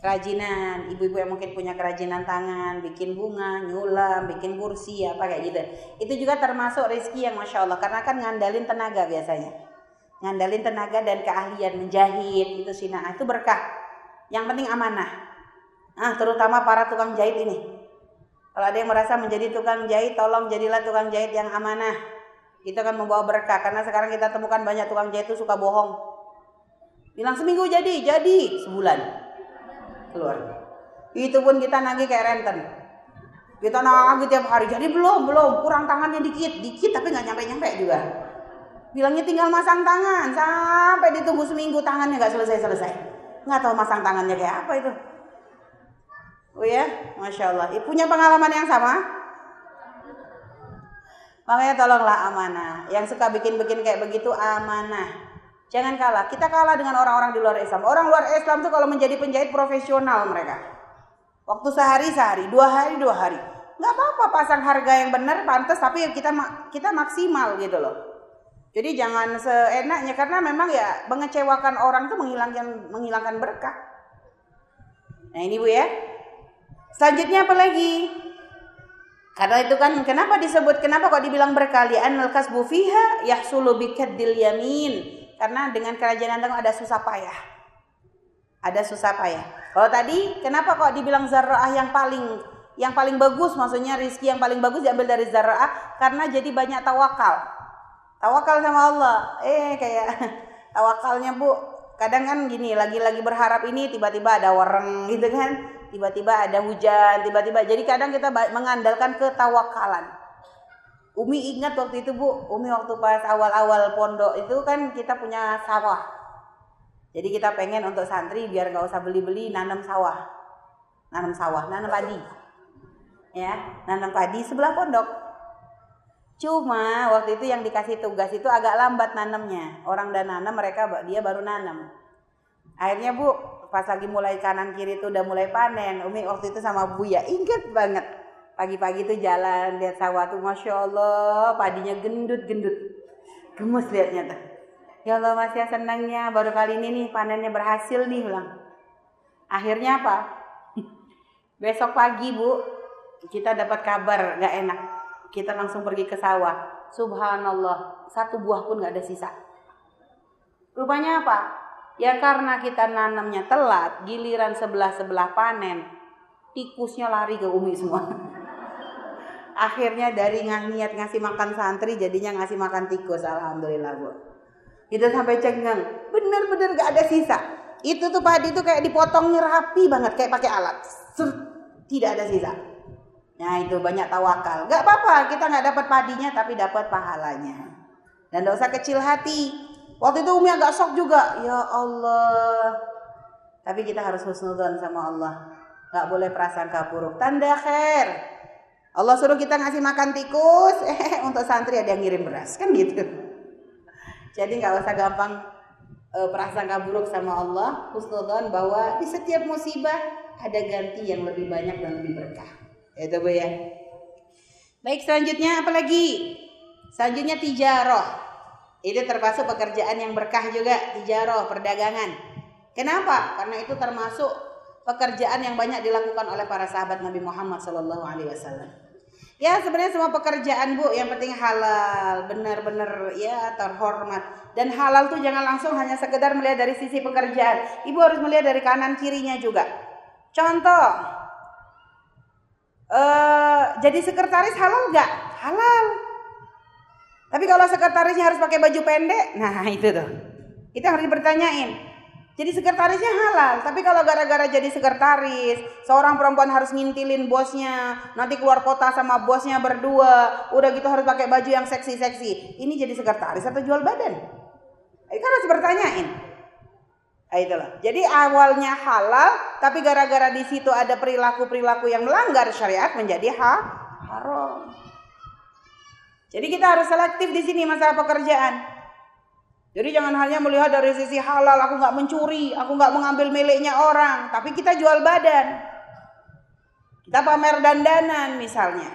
kerajinan. Ibu-ibu yang mungkin punya kerajinan tangan bikin bunga nyulam bikin kursi apa kayak gitu. Itu juga termasuk rezeki yang masya Allah. Karena kan ngandalin tenaga biasanya. Ngandalin tenaga dan keahlian menjahit. Itu sina itu berkah. Yang penting amanah. Nah terutama para tukang jahit ini. Kalau ada yang merasa menjadi tukang jahit tolong jadilah tukang jahit yang amanah. Itu akan membawa berkah. Karena sekarang kita temukan banyak tukang jahit itu suka bohong. Bilang seminggu jadi jadi sebulan keluar. Itu pun kita nagih kayak renten. Kita nagih tiap hari. Jadi belum, belum. Kurang tangannya dikit, dikit tapi nggak nyampe-nyampe juga. Bilangnya tinggal masang tangan sampai ditunggu seminggu tangannya nggak selesai-selesai. Nggak tahu masang tangannya kayak apa itu. Oh ya, masya Allah. Punya pengalaman yang sama? Makanya tolonglah amanah. Yang suka bikin-bikin kayak begitu amanah. Jangan kalah. Kita kalah dengan orang-orang di luar Islam. Orang luar Islam tuh kalau menjadi penjahit profesional mereka. Waktu sehari sehari, dua hari dua hari. Nggak apa-apa pasang harga yang benar, pantas. Tapi kita kita maksimal gitu loh. Jadi jangan seenaknya karena memang ya mengecewakan orang tuh menghilangkan menghilangkan berkah. Nah ini bu ya. Selanjutnya apa lagi? Karena itu kan kenapa disebut kenapa kok dibilang berkali an kasbu fiha yahsulu bikaddil yamin karena dengan kerajaan tangguh ada susah payah. Ada susah payah. Kalau tadi kenapa kok dibilang zara'ah yang paling yang paling bagus maksudnya rizki yang paling bagus diambil dari zara'ah karena jadi banyak tawakal. Tawakal sama Allah. Eh kayak [LAUGHS] tawakalnya Bu, kadang kan gini lagi-lagi berharap ini tiba-tiba ada wareng gitu kan. Tiba-tiba ada hujan, tiba-tiba. Jadi kadang kita mengandalkan ketawakalan. Umi ingat waktu itu Bu, Umi waktu pas awal-awal pondok itu kan kita punya sawah. Jadi kita pengen untuk santri biar nggak usah beli-beli nanam sawah. Nanam sawah, nanam padi. Ya, nanam padi sebelah pondok. Cuma waktu itu yang dikasih tugas itu agak lambat nanamnya. Orang dan nanam mereka dia baru nanam. Akhirnya Bu, pas lagi mulai kanan kiri itu udah mulai panen. Umi waktu itu sama Bu ya inget banget Pagi-pagi tuh jalan lihat sawah tuh Masya Allah padinya gendut-gendut. Gemes liatnya tuh. Ya Allah masih senangnya baru kali ini nih panennya berhasil nih bilang. Akhirnya apa? [LAUGHS] Besok pagi Bu, kita dapat kabar nggak enak. Kita langsung pergi ke sawah. Subhanallah, satu buah pun nggak ada sisa. Rupanya apa? Ya karena kita nanamnya telat, giliran sebelah-sebelah panen, tikusnya lari ke Umi semua. [LAUGHS] Akhirnya dari niat ngasih makan santri jadinya ngasih makan tikus. Alhamdulillah bu. Kita sampai cengang, bener-bener gak ada sisa. Itu tuh padi tuh kayak dipotongnya rapi banget, kayak pakai alat. Tidak ada sisa. Nah itu banyak tawakal. Gak apa-apa, kita nggak dapat padinya tapi dapat pahalanya. Dan usah kecil hati. Waktu itu Umi agak shock juga. Ya Allah. Tapi kita harus husnudon sama Allah. Gak boleh prasangka buruk. Tanda khair. Allah suruh kita ngasih makan tikus. [LAUGHS] Eh untuk santri ada yang ngirim beras. Kan gitu. Jadi gak usah gampang uh, prasangka buruk sama Allah. Husnudon bahwa di setiap musibah ada ganti yang lebih banyak dan lebih berkah. Itu bu ya. Baik selanjutnya apa lagi? Selanjutnya tijaroh. Itu termasuk pekerjaan yang berkah juga, tijaroh, perdagangan. Kenapa? Karena itu termasuk pekerjaan yang banyak dilakukan oleh para sahabat Nabi Muhammad Wasallam. Ya sebenarnya semua pekerjaan bu yang penting halal, benar-benar ya terhormat. Dan halal tuh jangan langsung hanya sekedar melihat dari sisi pekerjaan. Ibu harus melihat dari kanan kirinya juga. Contoh, uh, jadi sekretaris halal nggak? Halal. Tapi kalau sekretarisnya harus pakai baju pendek, nah [LAUGHS] itu tuh. Kita harus bertanyain. Jadi sekretarisnya halal, tapi kalau gara-gara jadi sekretaris, seorang perempuan harus ngintilin bosnya, nanti keluar kota sama bosnya berdua, udah gitu harus pakai baju yang seksi-seksi. Ini jadi sekretaris atau jual badan? Itu kan harus bertanyain. Nah, itulah. Jadi awalnya halal, tapi gara-gara di situ ada perilaku-perilaku yang melanggar syariat menjadi ha haram. Jadi kita harus selektif di sini masalah pekerjaan. Jadi jangan hanya melihat dari sisi halal, aku nggak mencuri, aku nggak mengambil miliknya orang, tapi kita jual badan. Kita pamer dandanan misalnya.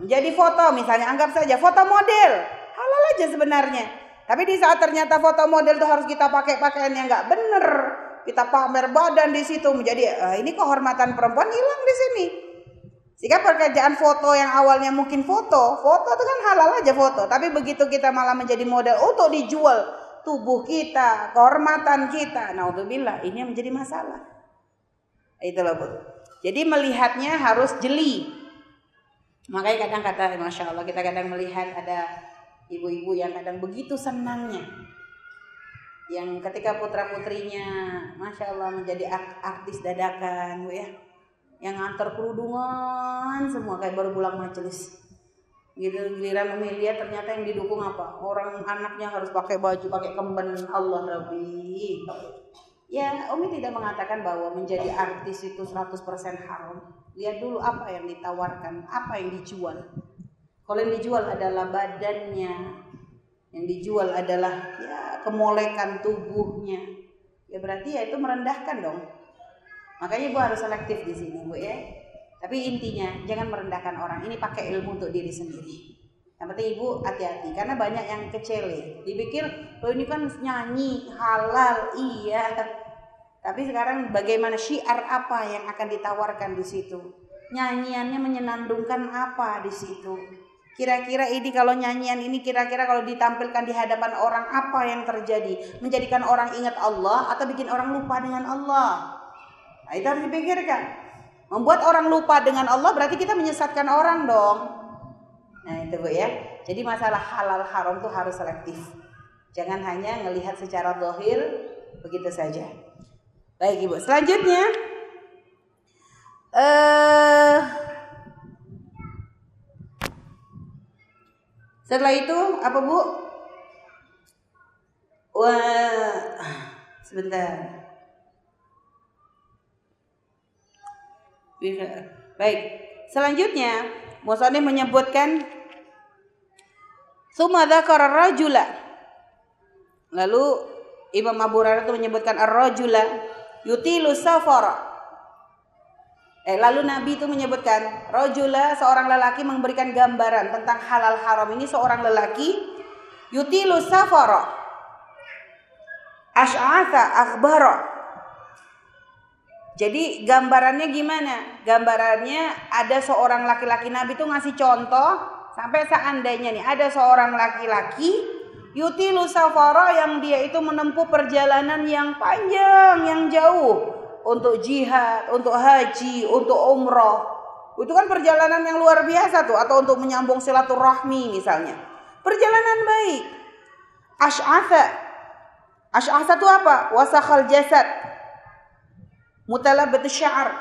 Menjadi foto misalnya, anggap saja foto model. Halal aja sebenarnya. Tapi di saat ternyata foto model itu harus kita pakai pakaian yang nggak bener, kita pamer badan di situ menjadi eh, ini kehormatan perempuan hilang di sini. Sehingga pekerjaan foto yang awalnya mungkin foto, foto itu kan halal aja foto. Tapi begitu kita malah menjadi model untuk dijual tubuh kita, kehormatan kita. Naudzubillah, ini yang menjadi masalah. Itulah Bu. Jadi melihatnya harus jeli. Makanya kadang kata, Masya Allah kita kadang melihat ada ibu-ibu yang kadang begitu senangnya. Yang ketika putra putrinya, Masya Allah menjadi artis dadakan Bu ya yang ngantar kerudungan semua kayak baru pulang majelis. Gitu giliran Umi lihat ternyata yang didukung apa? Orang anaknya harus pakai baju pakai kemben. Allah Rabbi. Ya Umi tidak mengatakan bahwa menjadi artis itu 100% haram. Lihat dulu apa yang ditawarkan apa yang dijual. Kalau yang dijual adalah badannya. Yang dijual adalah ya kemolekan tubuhnya. Ya berarti ya itu merendahkan dong Makanya ibu harus selektif di sini bu ya. Tapi intinya jangan merendahkan orang. Ini pakai ilmu untuk diri sendiri. Yang penting ibu hati-hati karena banyak yang kecele. Dipikir oh ini kan nyanyi halal iya. Tapi sekarang bagaimana syiar apa yang akan ditawarkan di situ? Nyanyiannya menyenandungkan apa di situ? Kira-kira ini kalau nyanyian ini kira-kira kalau ditampilkan di hadapan orang apa yang terjadi? Menjadikan orang ingat Allah atau bikin orang lupa dengan Allah? Nah, itu harus dipikirkan. Membuat orang lupa dengan Allah berarti kita menyesatkan orang dong. Nah itu bu ya. Jadi masalah halal haram tuh harus selektif. Jangan hanya melihat secara dohir begitu saja. Baik ibu. Selanjutnya. Uh, setelah itu apa bu? Wah, sebentar. Baik. Selanjutnya, Musonif menyebutkan Suma dzakara rajula. Lalu Imam Abu Hurairah itu menyebutkan ar-rajula yutilu safara. Eh, lalu Nabi itu menyebutkan rajula seorang lelaki memberikan gambaran tentang halal haram ini seorang lelaki yutilu safara. Ash'atha akhbara Jadi gambarannya gimana? Gambarannya ada seorang laki-laki Nabi itu ngasih contoh sampai seandainya nih ada seorang laki-laki yutilu safara yang dia itu menempuh perjalanan yang panjang, yang jauh untuk jihad, untuk haji, untuk umroh. Itu kan perjalanan yang luar biasa tuh atau untuk menyambung silaturahmi misalnya. Perjalanan baik. Ash'atha. Ash'atha itu apa? Wasakhal jasad Mutalabat syar.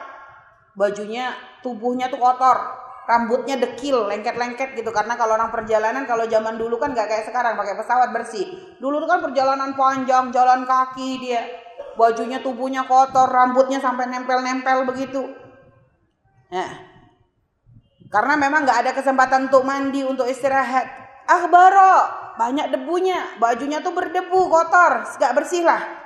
Bajunya, tubuhnya tuh kotor. Rambutnya dekil, lengket-lengket gitu. Karena kalau orang perjalanan, kalau zaman dulu kan gak kayak sekarang. Pakai pesawat bersih. Dulu tuh kan perjalanan panjang, jalan kaki dia. Bajunya, tubuhnya kotor. Rambutnya sampai nempel-nempel begitu. Nah, karena memang gak ada kesempatan untuk mandi, untuk istirahat. Akhbaro, banyak debunya, bajunya tuh berdebu, kotor, gak bersih lah.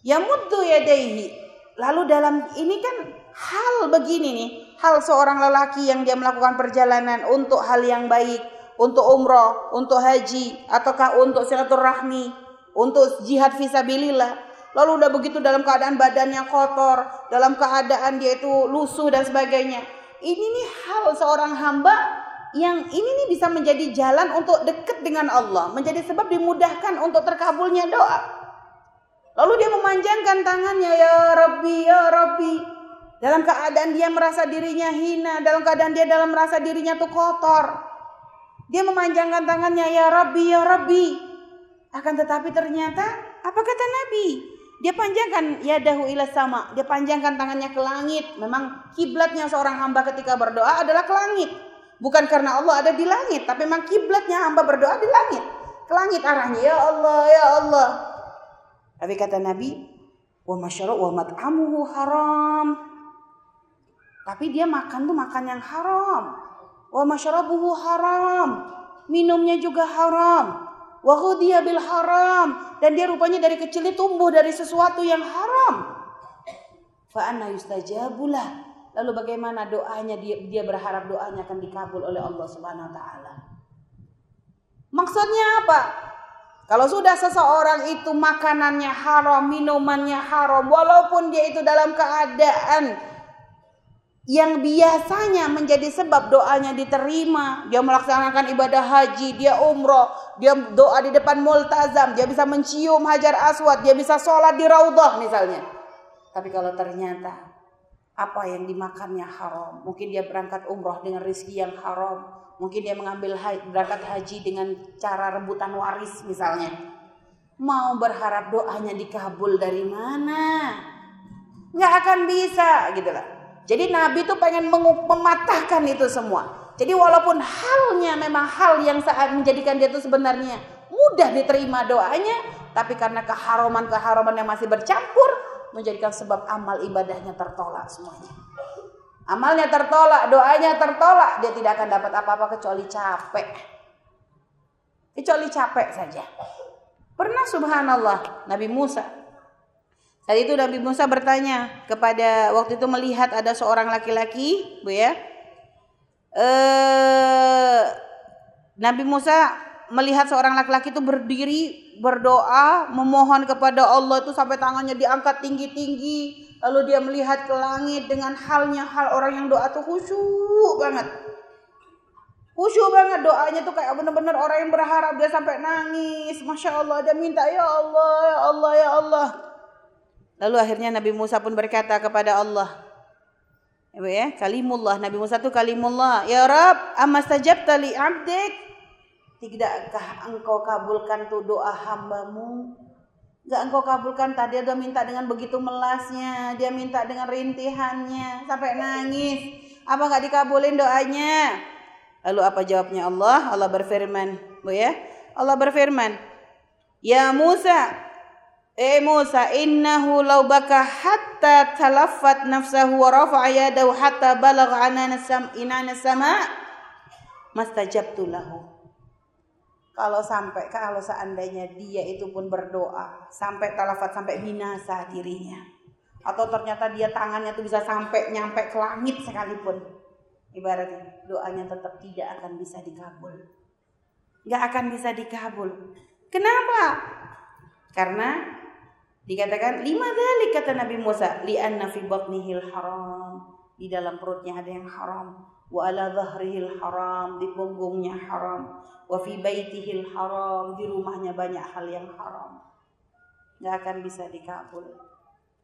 Yamuddu yadaihi. Lalu dalam ini kan hal begini nih, hal seorang lelaki yang dia melakukan perjalanan untuk hal yang baik, untuk umroh, untuk haji, ataukah untuk silaturahmi, untuk jihad visabilillah. Lalu udah begitu dalam keadaan badannya kotor, dalam keadaan dia itu lusuh dan sebagainya. Ini nih hal seorang hamba yang ini nih bisa menjadi jalan untuk dekat dengan Allah, menjadi sebab dimudahkan untuk terkabulnya doa. Lalu dia memanjangkan tangannya, ya Rabbi, ya Rabbi. Dalam keadaan dia merasa dirinya hina, dalam keadaan dia dalam merasa dirinya tuh kotor. Dia memanjangkan tangannya, ya Rabbi, ya Rabbi. Akan tetapi ternyata, apa kata Nabi? Dia panjangkan ya dahu ila sama. Dia panjangkan tangannya ke langit. Memang kiblatnya seorang hamba ketika berdoa adalah ke langit. Bukan karena Allah ada di langit, tapi memang kiblatnya hamba berdoa di langit. Ke langit arahnya, ya Allah, ya Allah. Tapi kata Nabi, wa masyara wa mat'amuhu haram. Tapi dia makan tuh makan yang haram. Wa masyarabuhu haram. Minumnya juga haram. Wa ghudiya bil haram. Dan dia rupanya dari kecil tumbuh dari sesuatu yang haram. Fa anna yustajabulah. Lalu bagaimana doanya dia, dia berharap doanya akan dikabul oleh Allah Subhanahu wa taala. Maksudnya apa? Kalau sudah seseorang itu makanannya haram, minumannya haram, walaupun dia itu dalam keadaan yang biasanya menjadi sebab doanya diterima, dia melaksanakan ibadah haji, dia umroh, dia doa di depan multazam, dia bisa mencium hajar aswad, dia bisa sholat di raudhah misalnya. Tapi kalau ternyata apa yang dimakannya haram, mungkin dia berangkat umroh dengan rizki yang haram, Mungkin dia mengambil haji, berangkat haji dengan cara rebutan waris misalnya. Mau berharap doanya dikabul dari mana? Nggak akan bisa gitu lah. Jadi Nabi itu pengen mematahkan itu semua. Jadi walaupun halnya memang hal yang saat menjadikan dia itu sebenarnya mudah diterima doanya, tapi karena keharaman-keharaman yang masih bercampur menjadikan sebab amal ibadahnya tertolak semuanya. Amalnya tertolak, doanya tertolak, dia tidak akan dapat apa-apa kecuali capek. Kecuali capek saja. Pernah subhanallah Nabi Musa. Saat itu Nabi Musa bertanya kepada waktu itu melihat ada seorang laki-laki, Bu ya. Eh Nabi Musa melihat seorang laki-laki itu berdiri berdoa memohon kepada Allah itu sampai tangannya diangkat tinggi-tinggi Lalu dia melihat ke langit dengan halnya hal orang yang doa tuh khusyuk banget. Khusyuk banget doanya tuh kayak bener-bener orang yang berharap dia sampai nangis. Masya Allah dia minta ya Allah ya Allah ya Allah. Lalu akhirnya Nabi Musa pun berkata kepada Allah. Ya, kalimullah Nabi Musa tuh kalimullah. Ya Rab, amastajabta li abdik? Tidakkah engkau kabulkan tuh doa hambamu? Gak engkau kabulkan tadi dia minta dengan begitu melasnya, dia minta dengan rintihannya sampai nangis. Apa nggak dikabulin doanya? Lalu apa jawabnya Allah? Allah berfirman, Bu ya. Allah berfirman, "Ya Musa, eh Musa, innahu law baka hatta talaffat nafsahu wa rafa'a yadahu hatta balagha anana sam sama mastajabtu lahu." Kalau sampai kalau seandainya dia itu pun berdoa sampai talafat sampai binasa dirinya. Atau ternyata dia tangannya itu bisa sampai nyampe ke langit sekalipun. Ibaratnya doanya tetap tidak akan bisa dikabul. Nggak akan bisa dikabul. Kenapa? Karena Dikatakan lima dalik kata Nabi Musa, li'anna fi batnihil haram. Di dalam perutnya ada yang haram. Wa ala dhahrihil haram, di punggungnya haram. Wa fi baitihil haram, di rumahnya banyak hal yang haram. Gak akan bisa dikabul.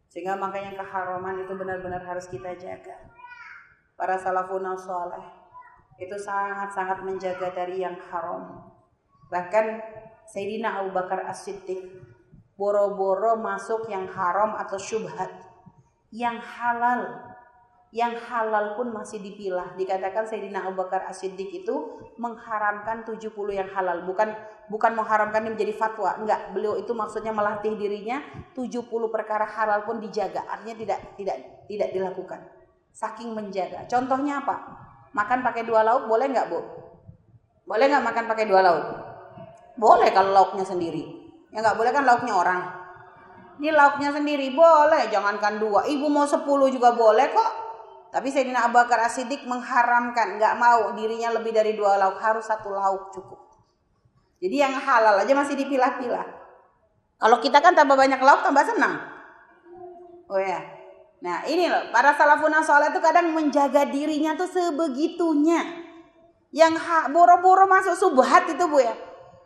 Sehingga makanya keharaman itu benar-benar harus kita jaga. Para salafun saleh itu sangat-sangat menjaga dari yang haram. Bahkan Sayyidina Abu Bakar As-Siddiq boro-boro masuk yang haram atau syubhat. Yang halal yang halal pun masih dipilah. Dikatakan Sayyidina Abu Bakar As-Siddiq itu mengharamkan 70 yang halal, bukan bukan mengharamkan ini menjadi fatwa. Enggak, beliau itu maksudnya melatih dirinya 70 perkara halal pun dijaga. Artinya tidak tidak tidak dilakukan. Saking menjaga. Contohnya apa? Makan pakai dua lauk boleh nggak, Bu? Boleh nggak makan pakai dua lauk? Boleh kalau lauknya sendiri. Ya nggak boleh kan lauknya orang. Ini lauknya sendiri boleh, jangankan dua. Ibu mau sepuluh juga boleh kok. Tapi Sayyidina Abu Bakar As-Siddiq mengharamkan, nggak mau dirinya lebih dari dua lauk, harus satu lauk cukup. Jadi yang halal aja masih dipilah-pilah. Kalau kita kan tambah banyak lauk tambah senang. Oh ya. Nah ini loh, para salafun soleh itu kadang menjaga dirinya tuh sebegitunya. Yang boro-boro masuk subhat itu bu ya.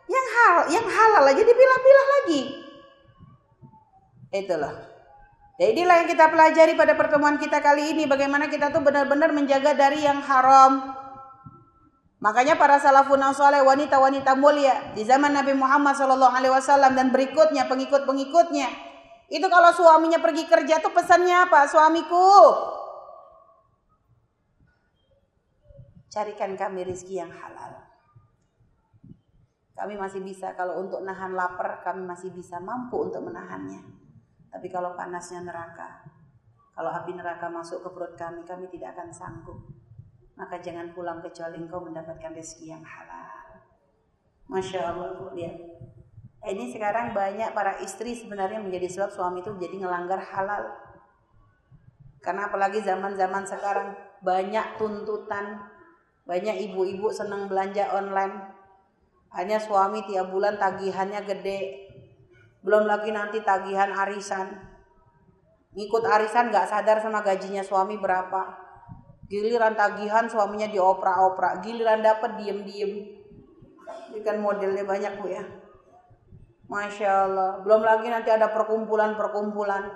Yang hal, yang halal aja dipilah-pilah lagi. Itulah. Ya inilah yang kita pelajari pada pertemuan kita kali ini bagaimana kita tuh benar-benar menjaga dari yang haram. Makanya para salafun saleh wanita-wanita mulia di zaman Nabi Muhammad Shallallahu alaihi wasallam dan berikutnya pengikut-pengikutnya itu kalau suaminya pergi kerja tuh pesannya apa? Suamiku carikan kami rezeki yang halal. Kami masih bisa kalau untuk nahan lapar kami masih bisa mampu untuk menahannya. Tapi kalau panasnya neraka, kalau api neraka masuk ke perut kami, kami tidak akan sanggup. Maka jangan pulang kecuali engkau mendapatkan rezeki yang halal. Masya Allah, Bu, lihat. Ini sekarang banyak para istri sebenarnya menjadi sebab suami itu jadi ngelanggar halal. Karena apalagi zaman-zaman sekarang banyak tuntutan, banyak ibu-ibu senang belanja online. Hanya suami tiap bulan tagihannya gede, belum lagi nanti tagihan arisan. Ngikut arisan gak sadar sama gajinya suami berapa. Giliran tagihan suaminya dioprak-oprak. Giliran dapat diem-diem. Ini kan modelnya banyak bu ya. Masya Allah. Belum lagi nanti ada perkumpulan-perkumpulan.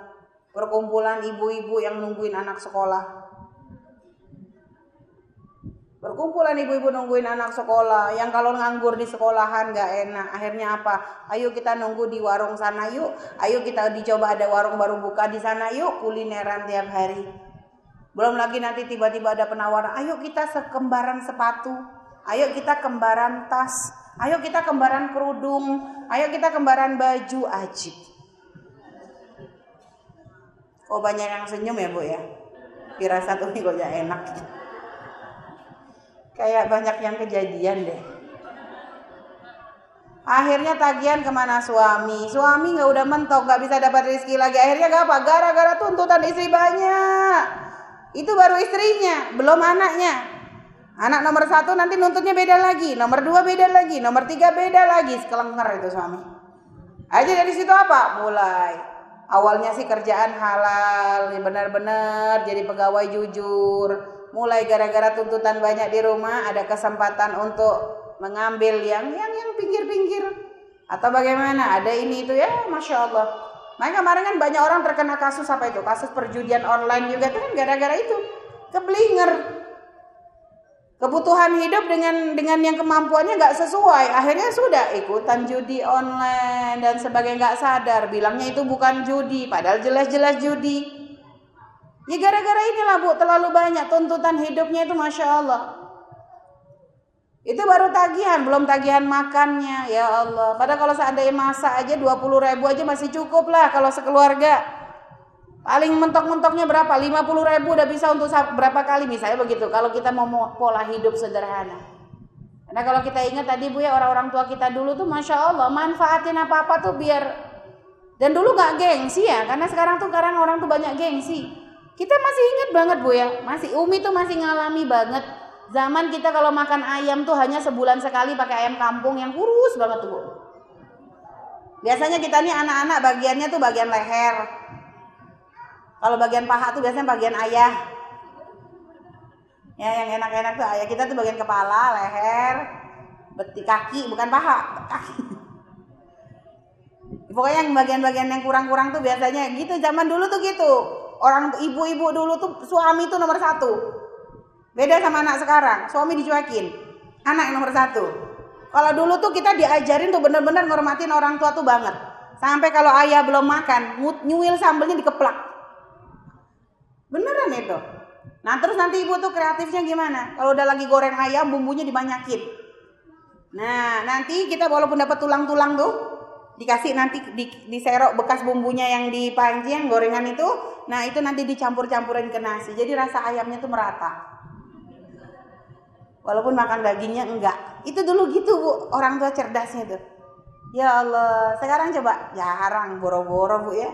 Perkumpulan ibu-ibu yang nungguin anak sekolah Berkumpulan ibu-ibu nungguin anak sekolah, yang kalau nganggur di sekolahan gak enak. Akhirnya apa? Ayo kita nunggu di warung sana yuk. Ayo kita dicoba ada warung baru buka di sana yuk, kulineran tiap hari. Belum lagi nanti tiba-tiba ada penawaran, ayo kita sekembaran sepatu. Ayo kita kembaran tas. Ayo kita kembaran kerudung. Ayo kita kembaran baju ajib. Oh banyak yang senyum ya bu ya. Kira satu ini kok enak. Kayak banyak yang kejadian deh. Akhirnya tagihan ke mana suami? Suami nggak udah mentok, nggak bisa dapat rezeki lagi. Akhirnya gak apa? Gara-gara tuntutan istri banyak. Itu baru istrinya, belum anaknya. Anak nomor satu nanti nuntutnya beda lagi, nomor dua beda lagi, nomor tiga beda lagi. Sekelenger itu suami. Aja dari situ apa? Mulai. Awalnya sih kerjaan halal, benar-benar jadi pegawai jujur mulai gara-gara tuntutan banyak di rumah ada kesempatan untuk mengambil yang yang yang pinggir-pinggir. Atau bagaimana? Ada ini itu ya masya Allah. Nah kemarin kan banyak orang terkena kasus apa itu? Kasus perjudian online juga itu kan gara-gara itu. Keblinger. Kebutuhan hidup dengan dengan yang kemampuannya nggak sesuai. Akhirnya sudah ikutan judi online dan sebagai nggak sadar. Bilangnya itu bukan judi padahal jelas-jelas judi Ya gara-gara inilah bu terlalu banyak tuntutan hidupnya itu masya Allah. Itu baru tagihan, belum tagihan makannya ya Allah. Padahal kalau seandainya masak aja 20 ribu aja masih cukup lah kalau sekeluarga. Paling mentok-mentoknya berapa? 50 ribu udah bisa untuk berapa kali misalnya begitu. Kalau kita mau pola hidup sederhana. Karena kalau kita ingat tadi bu ya orang-orang tua kita dulu tuh masya Allah manfaatin apa-apa tuh biar dan dulu nggak gengsi ya karena sekarang tuh sekarang orang tuh banyak gengsi kita masih ingat banget Bu ya, masih Umi tuh masih ngalami banget zaman kita kalau makan ayam tuh hanya sebulan sekali pakai ayam kampung yang kurus banget tuh Bu. Biasanya kita nih anak-anak bagiannya tuh bagian leher. Kalau bagian paha tuh biasanya bagian ayah. Ya, yang enak-enak tuh ayah kita tuh bagian kepala, leher, beti kaki, bukan paha, kaki. [LAUGHS] Pokoknya yang bagian-bagian yang kurang-kurang tuh biasanya gitu. Zaman dulu tuh gitu. Orang ibu-ibu dulu tuh suami tuh nomor satu. Beda sama anak sekarang. Suami dicuekin. Anak yang nomor satu. Kalau dulu tuh kita diajarin tuh bener-bener ngormatin orang tua tuh banget. Sampai kalau ayah belum makan, nyuil sambelnya dikeplak. Beneran itu. Nah terus nanti ibu tuh kreatifnya gimana? Kalau udah lagi goreng ayam, bumbunya dibanyakin. Nah nanti kita walaupun dapat tulang-tulang tuh, dikasih nanti di, diserok bekas bumbunya yang di panci gorengan itu nah itu nanti dicampur-campurin ke nasi. Jadi rasa ayamnya tuh merata. Walaupun makan dagingnya enggak. Itu dulu gitu bu orang tua cerdasnya tuh. Ya Allah sekarang coba. Jarang boro-boro bu ya.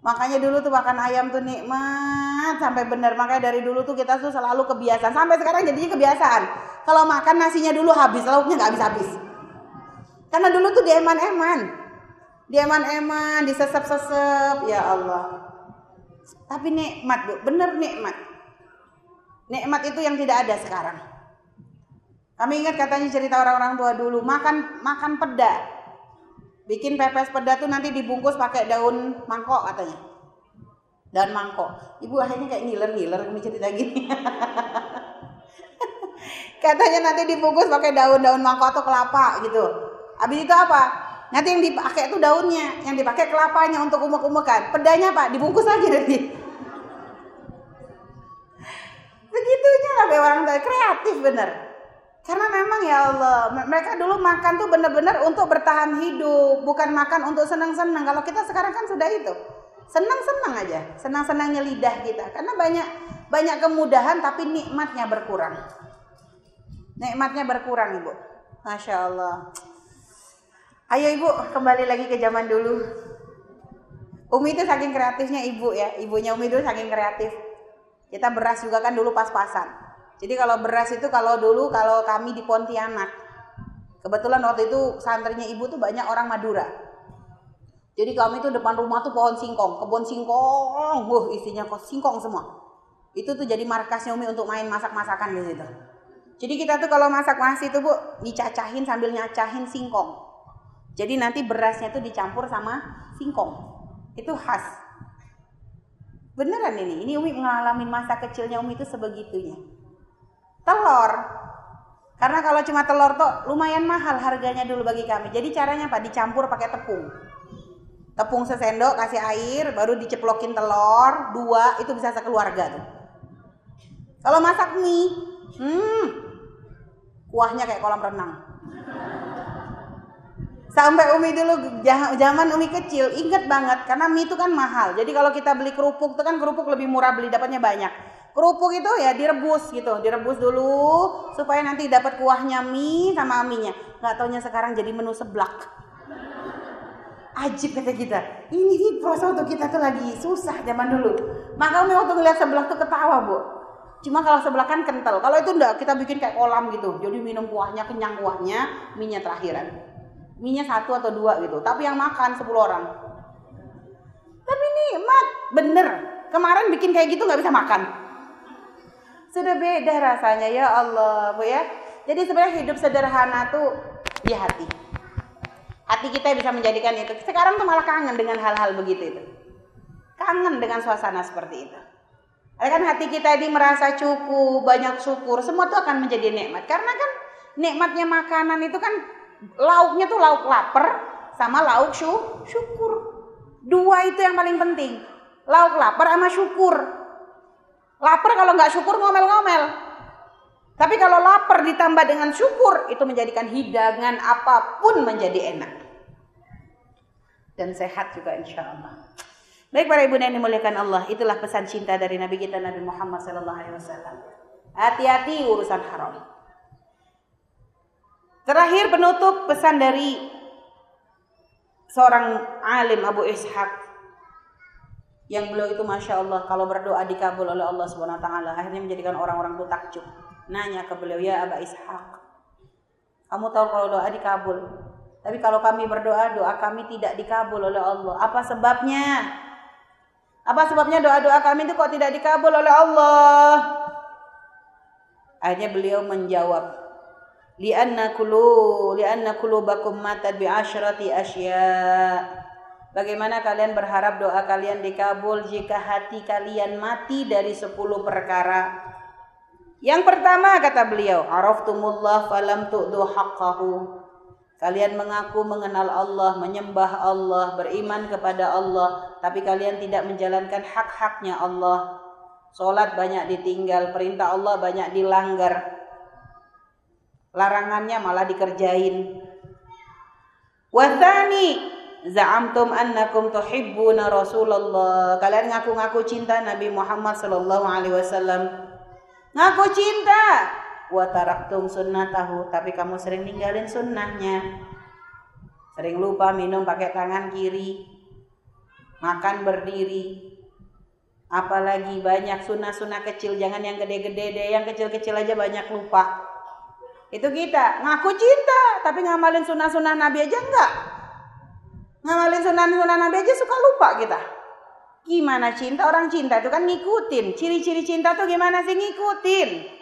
Makanya dulu tuh makan ayam tuh nikmat sampai bener. Makanya dari dulu tuh kita tuh selalu kebiasaan. Sampai sekarang jadinya kebiasaan. Kalau makan nasinya dulu habis lauknya nggak habis-habis karena dulu tuh dieman-eman. Dieman-eman, disesep-sesep, ya Allah. Tapi nikmat, Bu. Bener nikmat. Nikmat itu yang tidak ada sekarang. Kami ingat katanya cerita orang-orang tua dulu, makan makan peda. Bikin pepes peda tuh nanti dibungkus pakai daun mangkok katanya. Daun mangkok. Ibu akhirnya kayak ngiler-ngiler kami cerita gini. [LAUGHS] katanya nanti dibungkus pakai daun-daun mangkok atau kelapa gitu Habis itu apa? Nanti yang dipakai itu daunnya, yang dipakai kelapanya untuk umek-umekan. Pedanya apa? Dibungkus lagi nanti. [LAUGHS] Begitunya lah orang tua kreatif bener. Karena memang ya Allah, mereka dulu makan tuh bener-bener untuk bertahan hidup, bukan makan untuk senang-senang. Kalau kita sekarang kan sudah itu, senang-senang aja, senang-senangnya lidah kita. Karena banyak banyak kemudahan tapi nikmatnya berkurang. Nikmatnya berkurang ibu. Masya Allah. Ayo ibu kembali lagi ke zaman dulu. Umi itu saking kreatifnya ibu ya, ibunya Umi dulu saking kreatif. Kita beras juga kan dulu pas-pasan. Jadi kalau beras itu kalau dulu kalau kami di Pontianak, kebetulan waktu itu santrinya ibu tuh banyak orang Madura. Jadi kami tuh depan rumah tuh pohon singkong, kebun singkong, wuh isinya kok singkong semua. Itu tuh jadi markasnya Umi untuk main masak-masakan di situ. Jadi kita tuh kalau masak nasi tuh bu, dicacahin sambil nyacahin singkong. Jadi nanti berasnya itu dicampur sama singkong. Itu khas. Beneran ini. Ini Umi mengalami masa kecilnya Umi itu sebegitunya. Telur. Karena kalau cuma telur tuh lumayan mahal harganya dulu bagi kami. Jadi caranya apa? Dicampur pakai tepung. Tepung sesendok, kasih air, baru diceplokin telur, dua, itu bisa sekeluarga tuh. Kalau masak mie, hmm, kuahnya kayak kolam renang. Sampai Umi dulu zaman Umi kecil inget banget karena mie itu kan mahal. Jadi kalau kita beli kerupuk itu kan kerupuk lebih murah beli dapatnya banyak. Kerupuk itu ya direbus gitu, direbus dulu supaya nanti dapat kuahnya mie sama aminya. Gak taunya sekarang jadi menu seblak. Ajib kata kita. Ini nih proses untuk kita tuh lagi susah zaman dulu. Maka Umi waktu ngeliat seblak tuh ketawa bu. Cuma kalau sebelah kan kental. Kalau itu enggak kita bikin kayak kolam gitu. Jadi minum kuahnya kenyang kuahnya, minyak terakhiran minyak satu atau dua gitu. Tapi yang makan 10 orang. Tapi nikmat. Bener. Kemarin bikin kayak gitu nggak bisa makan. Sudah beda rasanya ya Allah bu ya. Jadi sebenarnya hidup sederhana tuh di hati. Hati kita bisa menjadikan itu. Sekarang tuh malah kangen dengan hal-hal begitu itu. Kangen dengan suasana seperti itu. Kan hati kita ini merasa cukup banyak syukur semua tuh akan menjadi nikmat. Karena kan nikmatnya makanan itu kan lauknya tuh lauk lapar sama lauk syu, syukur. Dua itu yang paling penting. Lauk lapar sama syukur. Lapar kalau nggak syukur ngomel-ngomel. Tapi kalau lapar ditambah dengan syukur itu menjadikan hidangan apa pun menjadi enak. Dan sehat juga insya Allah. Baik para ibu dan dimuliakan Allah, itulah pesan cinta dari Nabi kita Nabi Muhammad SAW. Hati-hati urusan haram. Terakhir penutup pesan dari seorang alim Abu Ishaq yang beliau itu masya Allah kalau berdoa dikabul oleh Allah Subhanahu Wa Taala akhirnya menjadikan orang-orang itu takjub nanya ke beliau ya Abu Ishaq kamu tahu kalau doa dikabul Tapi kalau kami berdoa, doa kami tidak dikabul oleh Allah. Apa sebabnya? Apa sebabnya doa-doa kami itu kok tidak dikabul oleh Allah? Akhirnya beliau menjawab, li'anna kulu li'anna bakum matat bi asyrati asya. Bagaimana kalian berharap doa kalian dikabul jika hati kalian mati dari sepuluh perkara? Yang pertama kata beliau, araftumullah falam tu'du haqqahu. Kalian mengaku mengenal Allah, menyembah Allah, beriman kepada Allah, tapi kalian tidak menjalankan hak-haknya Allah. Salat banyak ditinggal, perintah Allah banyak dilanggar. Larangannya malah dikerjain. Wathani za'amtum annakum tuhibbuna Rasulullah. Kalian ngaku-ngaku cinta Nabi Muhammad sallallahu alaihi wasallam. Ngaku cinta, wa taraktum sunnatahu. Tapi kamu sering ninggalin sunnahnya. Sering lupa minum pakai tangan kiri. Makan berdiri. Apalagi banyak sunnah-sunnah kecil. Jangan yang gede-gede deh. Yang kecil-kecil aja banyak lupa itu kita. Ngaku cinta tapi ngamalin sunnah-sunnah nabi aja enggak. Ngamalin sunnah-sunnah nabi aja suka lupa kita. Gimana cinta? Orang cinta itu kan ngikutin. Ciri-ciri cinta tuh gimana sih? Ngikutin.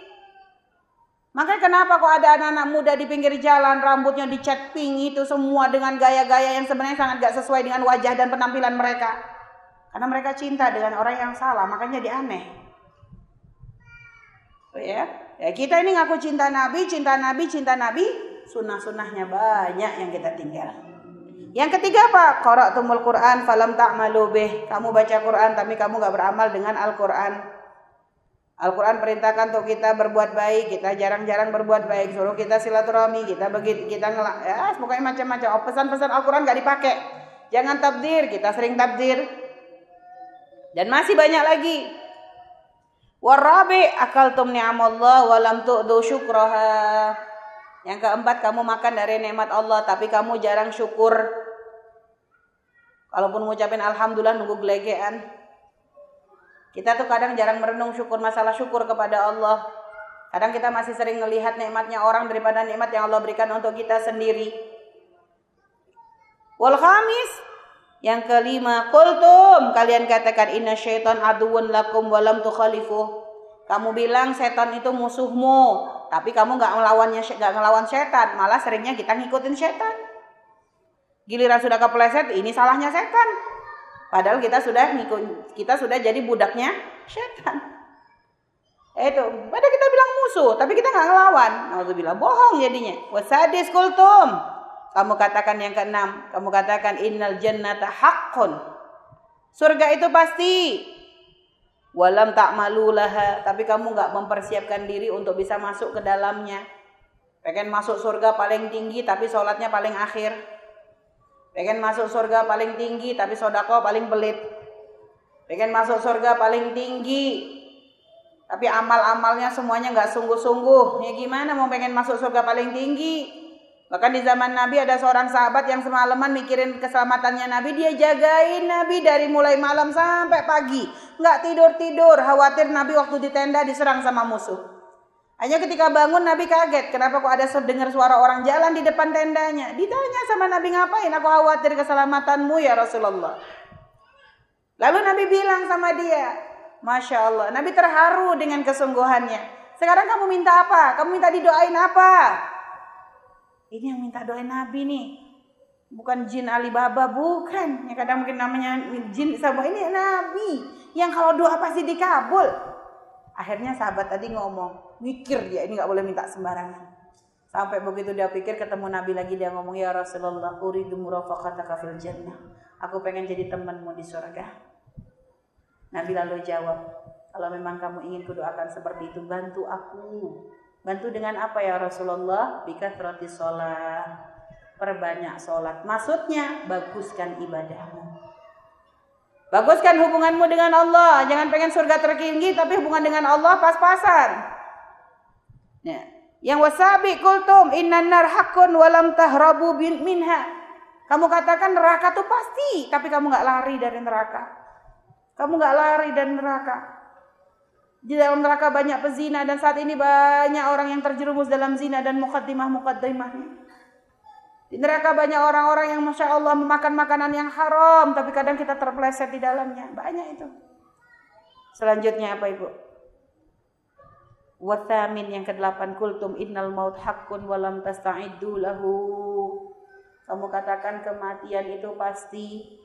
Makanya kenapa kok ada anak-anak muda di pinggir jalan rambutnya dicat pink itu semua dengan gaya-gaya yang sebenarnya sangat gak sesuai dengan wajah dan penampilan mereka. Karena mereka cinta dengan orang yang salah, makanya jadi aneh. Oh ya, ya kita ini ngaku cinta Nabi, cinta Nabi, cinta Nabi, sunnah-sunnahnya banyak yang kita tinggal. Yang ketiga apa? tumul Quran falam ta'malu bih. Kamu baca Quran tapi kamu gak beramal dengan Al-Quran. Al-Quran perintahkan untuk kita berbuat baik, kita jarang-jarang berbuat baik, suruh kita silaturahmi, kita bagi kita ngelak, ya pokoknya macam-macam. Oh, pesan-pesan Al-Quran gak dipakai. Jangan tabdir, kita sering tabdir. Dan masih banyak lagi. Warabi akaltum ni'amallah walam tu'du syukraha. Yang keempat kamu makan dari nikmat Allah tapi kamu jarang syukur. Kalaupun ngucapin alhamdulillah nunggu gelegean. Kita tuh kadang jarang merenung syukur masalah syukur kepada Allah. Kadang kita masih sering melihat nikmatnya orang daripada nikmat yang Allah berikan untuk kita sendiri. Wal khamis yang kelima, kultum kalian katakan inna syaitan aduun lakum walam tukhalifu. Kamu bilang setan itu musuhmu, tapi kamu nggak melawannya, nggak ngelawan setan, malah seringnya kita ngikutin setan. Giliran sudah kepleset, ini salahnya setan. Padahal kita sudah ngikut, kita sudah jadi budaknya setan. Itu, padahal kita bilang musuh, tapi kita nggak ngelawan. bilang bohong jadinya. Wasadis kultum. Kamu katakan yang keenam, kamu katakan innal jannata haqqun. Surga itu pasti. Walam tak malulaha, tapi kamu nggak mempersiapkan diri untuk bisa masuk ke dalamnya. Pengen masuk surga paling tinggi, tapi sholatnya paling akhir. Pengen masuk surga paling tinggi tapi sodako paling belit. Pengen masuk surga paling tinggi tapi amal-amalnya semuanya nggak sungguh-sungguh. Ya gimana mau pengen masuk surga paling tinggi? Bahkan di zaman Nabi ada seorang sahabat yang semalaman mikirin keselamatannya Nabi. Dia jagain Nabi dari mulai malam sampai pagi. Nggak tidur-tidur. Khawatir Nabi waktu di tenda diserang sama musuh. Hanya ketika bangun Nabi kaget, kenapa kok ada dengar suara orang jalan di depan tendanya? Ditanya sama Nabi ngapain? Aku khawatir keselamatanmu ya Rasulullah. Lalu Nabi bilang sama dia, Masya Allah, Nabi terharu dengan kesungguhannya. Sekarang kamu minta apa? Kamu minta didoain apa? Ini yang minta doain Nabi nih. Bukan jin Alibaba, bukan. Yang kadang mungkin namanya jin sama ini Nabi. Yang kalau doa pasti dikabul. Akhirnya sahabat tadi ngomong, mikir dia ini nggak boleh minta sembarangan. Sampai begitu dia pikir ketemu Nabi lagi dia ngomong ya Rasulullah uridu murafaqataka fil jannah. Aku pengen jadi temanmu di surga. Nabi lalu jawab, kalau memang kamu ingin kudoakan seperti itu, bantu aku. Bantu dengan apa ya Rasulullah? Bika roti sholat. Perbanyak sholat. Maksudnya, baguskan ibadahmu. Baguskan hubunganmu dengan Allah. Jangan pengen surga tertinggi tapi hubungan dengan Allah pas-pasan. Ya. Yang wasabi kultum inna nar hakun walam tahrabu bin minha. Kamu katakan neraka tuh pasti, tapi kamu nggak lari dari neraka. Kamu nggak lari dari neraka. Di dalam neraka banyak pezina dan saat ini banyak orang yang terjerumus dalam zina dan mukaddimah mukaddimahnya. Di neraka banyak orang-orang yang Masya Allah memakan makanan yang haram. Tapi kadang kita terpleset di dalamnya. Banyak itu. Selanjutnya apa Ibu? Wathamin yang ke-8 kultum innal maut haqqun walam tasta'iddu lahu. Kamu katakan kematian itu pasti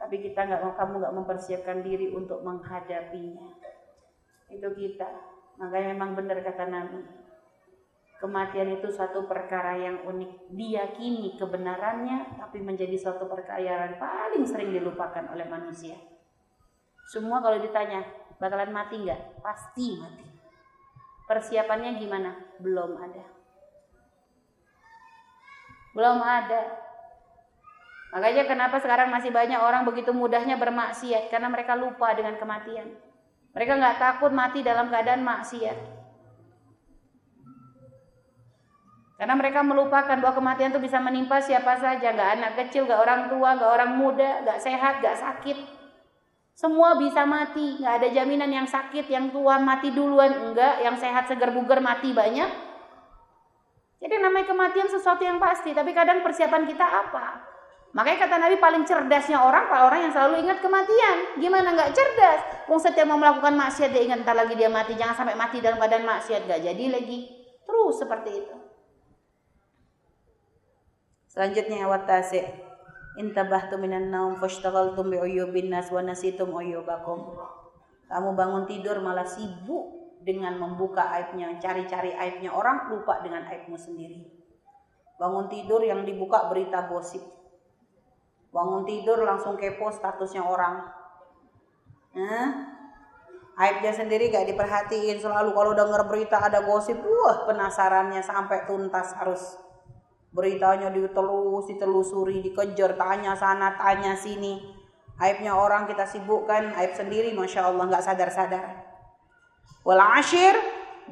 tapi kita nggak mau kamu nggak mempersiapkan diri untuk menghadapinya. Itu kita. Makanya memang benar kata Nabi. Kematian itu suatu perkara yang unik. Diyakini kebenarannya, tapi menjadi suatu perkara yang paling sering dilupakan oleh manusia. Semua kalau ditanya, bakalan mati nggak? Pasti mati. Persiapannya gimana? Belum ada. Belum ada. Makanya kenapa sekarang masih banyak orang begitu mudahnya bermaksiat karena mereka lupa dengan kematian. Mereka nggak takut mati dalam keadaan maksiat. Karena mereka melupakan bahwa kematian itu bisa menimpa siapa saja, nggak anak kecil, nggak orang tua, nggak orang muda, nggak sehat, nggak sakit. Semua bisa mati, nggak ada jaminan yang sakit, yang tua mati duluan, enggak, yang sehat segar bugar mati banyak. Jadi namanya kematian sesuatu yang pasti, tapi kadang persiapan kita apa? Makanya kata Nabi paling cerdasnya orang kalau orang yang selalu ingat kematian. Gimana nggak cerdas? Wong setiap mau melakukan maksiat dia ingat ntar lagi dia mati. Jangan sampai mati dalam badan maksiat gak jadi lagi. Terus seperti itu. Selanjutnya watasi. Intabahtu minan naum fashtaghaltum bi'uyubin nas wa nasitum uyubakum. Kamu bangun tidur malah sibuk dengan membuka aibnya, cari-cari aibnya orang, lupa dengan aibmu sendiri. Bangun tidur yang dibuka berita gosip Bangun tidur langsung kepo statusnya orang. Nah, aibnya sendiri gak diperhatiin selalu kalau denger berita ada gosip, wah penasarannya sampai tuntas harus beritanya ditelus, ditelusuri, dikejar, tanya sana, tanya sini. Aibnya orang kita sibukkan, aib sendiri Masya Allah nggak sadar-sadar. Wal ashir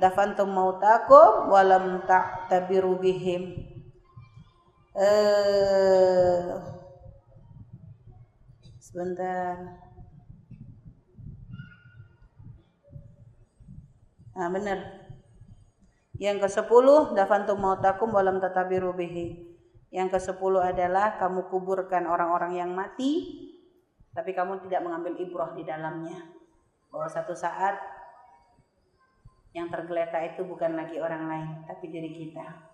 dafantum mautakum walam ta'tabiru bihim. Eh, Sebentar. Nah, benar. Yang ke-10 dafantum mautakum walam tatabiru bihi. Yang ke-10 adalah kamu kuburkan orang-orang yang mati tapi kamu tidak mengambil ibrah di dalamnya. Bahwa satu saat yang tergeletak itu bukan lagi orang lain tapi diri kita.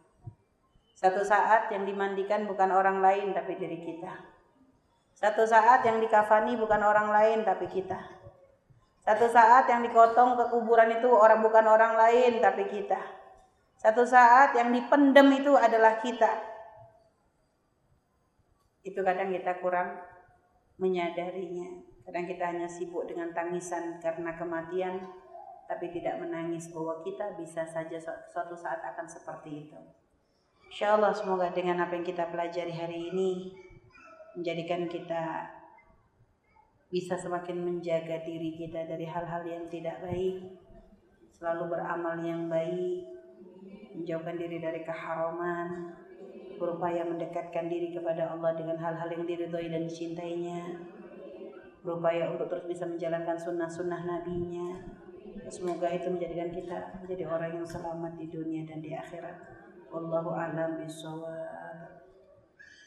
Satu saat yang dimandikan bukan orang lain tapi diri kita. Satu saat yang dikafani bukan orang lain tapi kita. Satu saat yang dikotong ke kuburan itu orang bukan orang lain tapi kita. Satu saat yang dipendem itu adalah kita. Itu kadang kita kurang menyadarinya. Kadang kita hanya sibuk dengan tangisan karena kematian tapi tidak menangis bahwa kita bisa saja suatu saat akan seperti itu. Insya Allah semoga dengan apa yang kita pelajari hari ini menjadikan kita bisa semakin menjaga diri kita dari hal-hal yang tidak baik, selalu beramal yang baik, menjauhkan diri dari keharaman, berupaya mendekatkan diri kepada Allah dengan hal-hal yang diridhoi dan dicintainya, berupaya untuk terus bisa menjalankan sunnah-sunnah nabinya. Semoga itu menjadikan kita menjadi orang yang selamat di dunia dan di akhirat. Wallahu a'lam bishawab.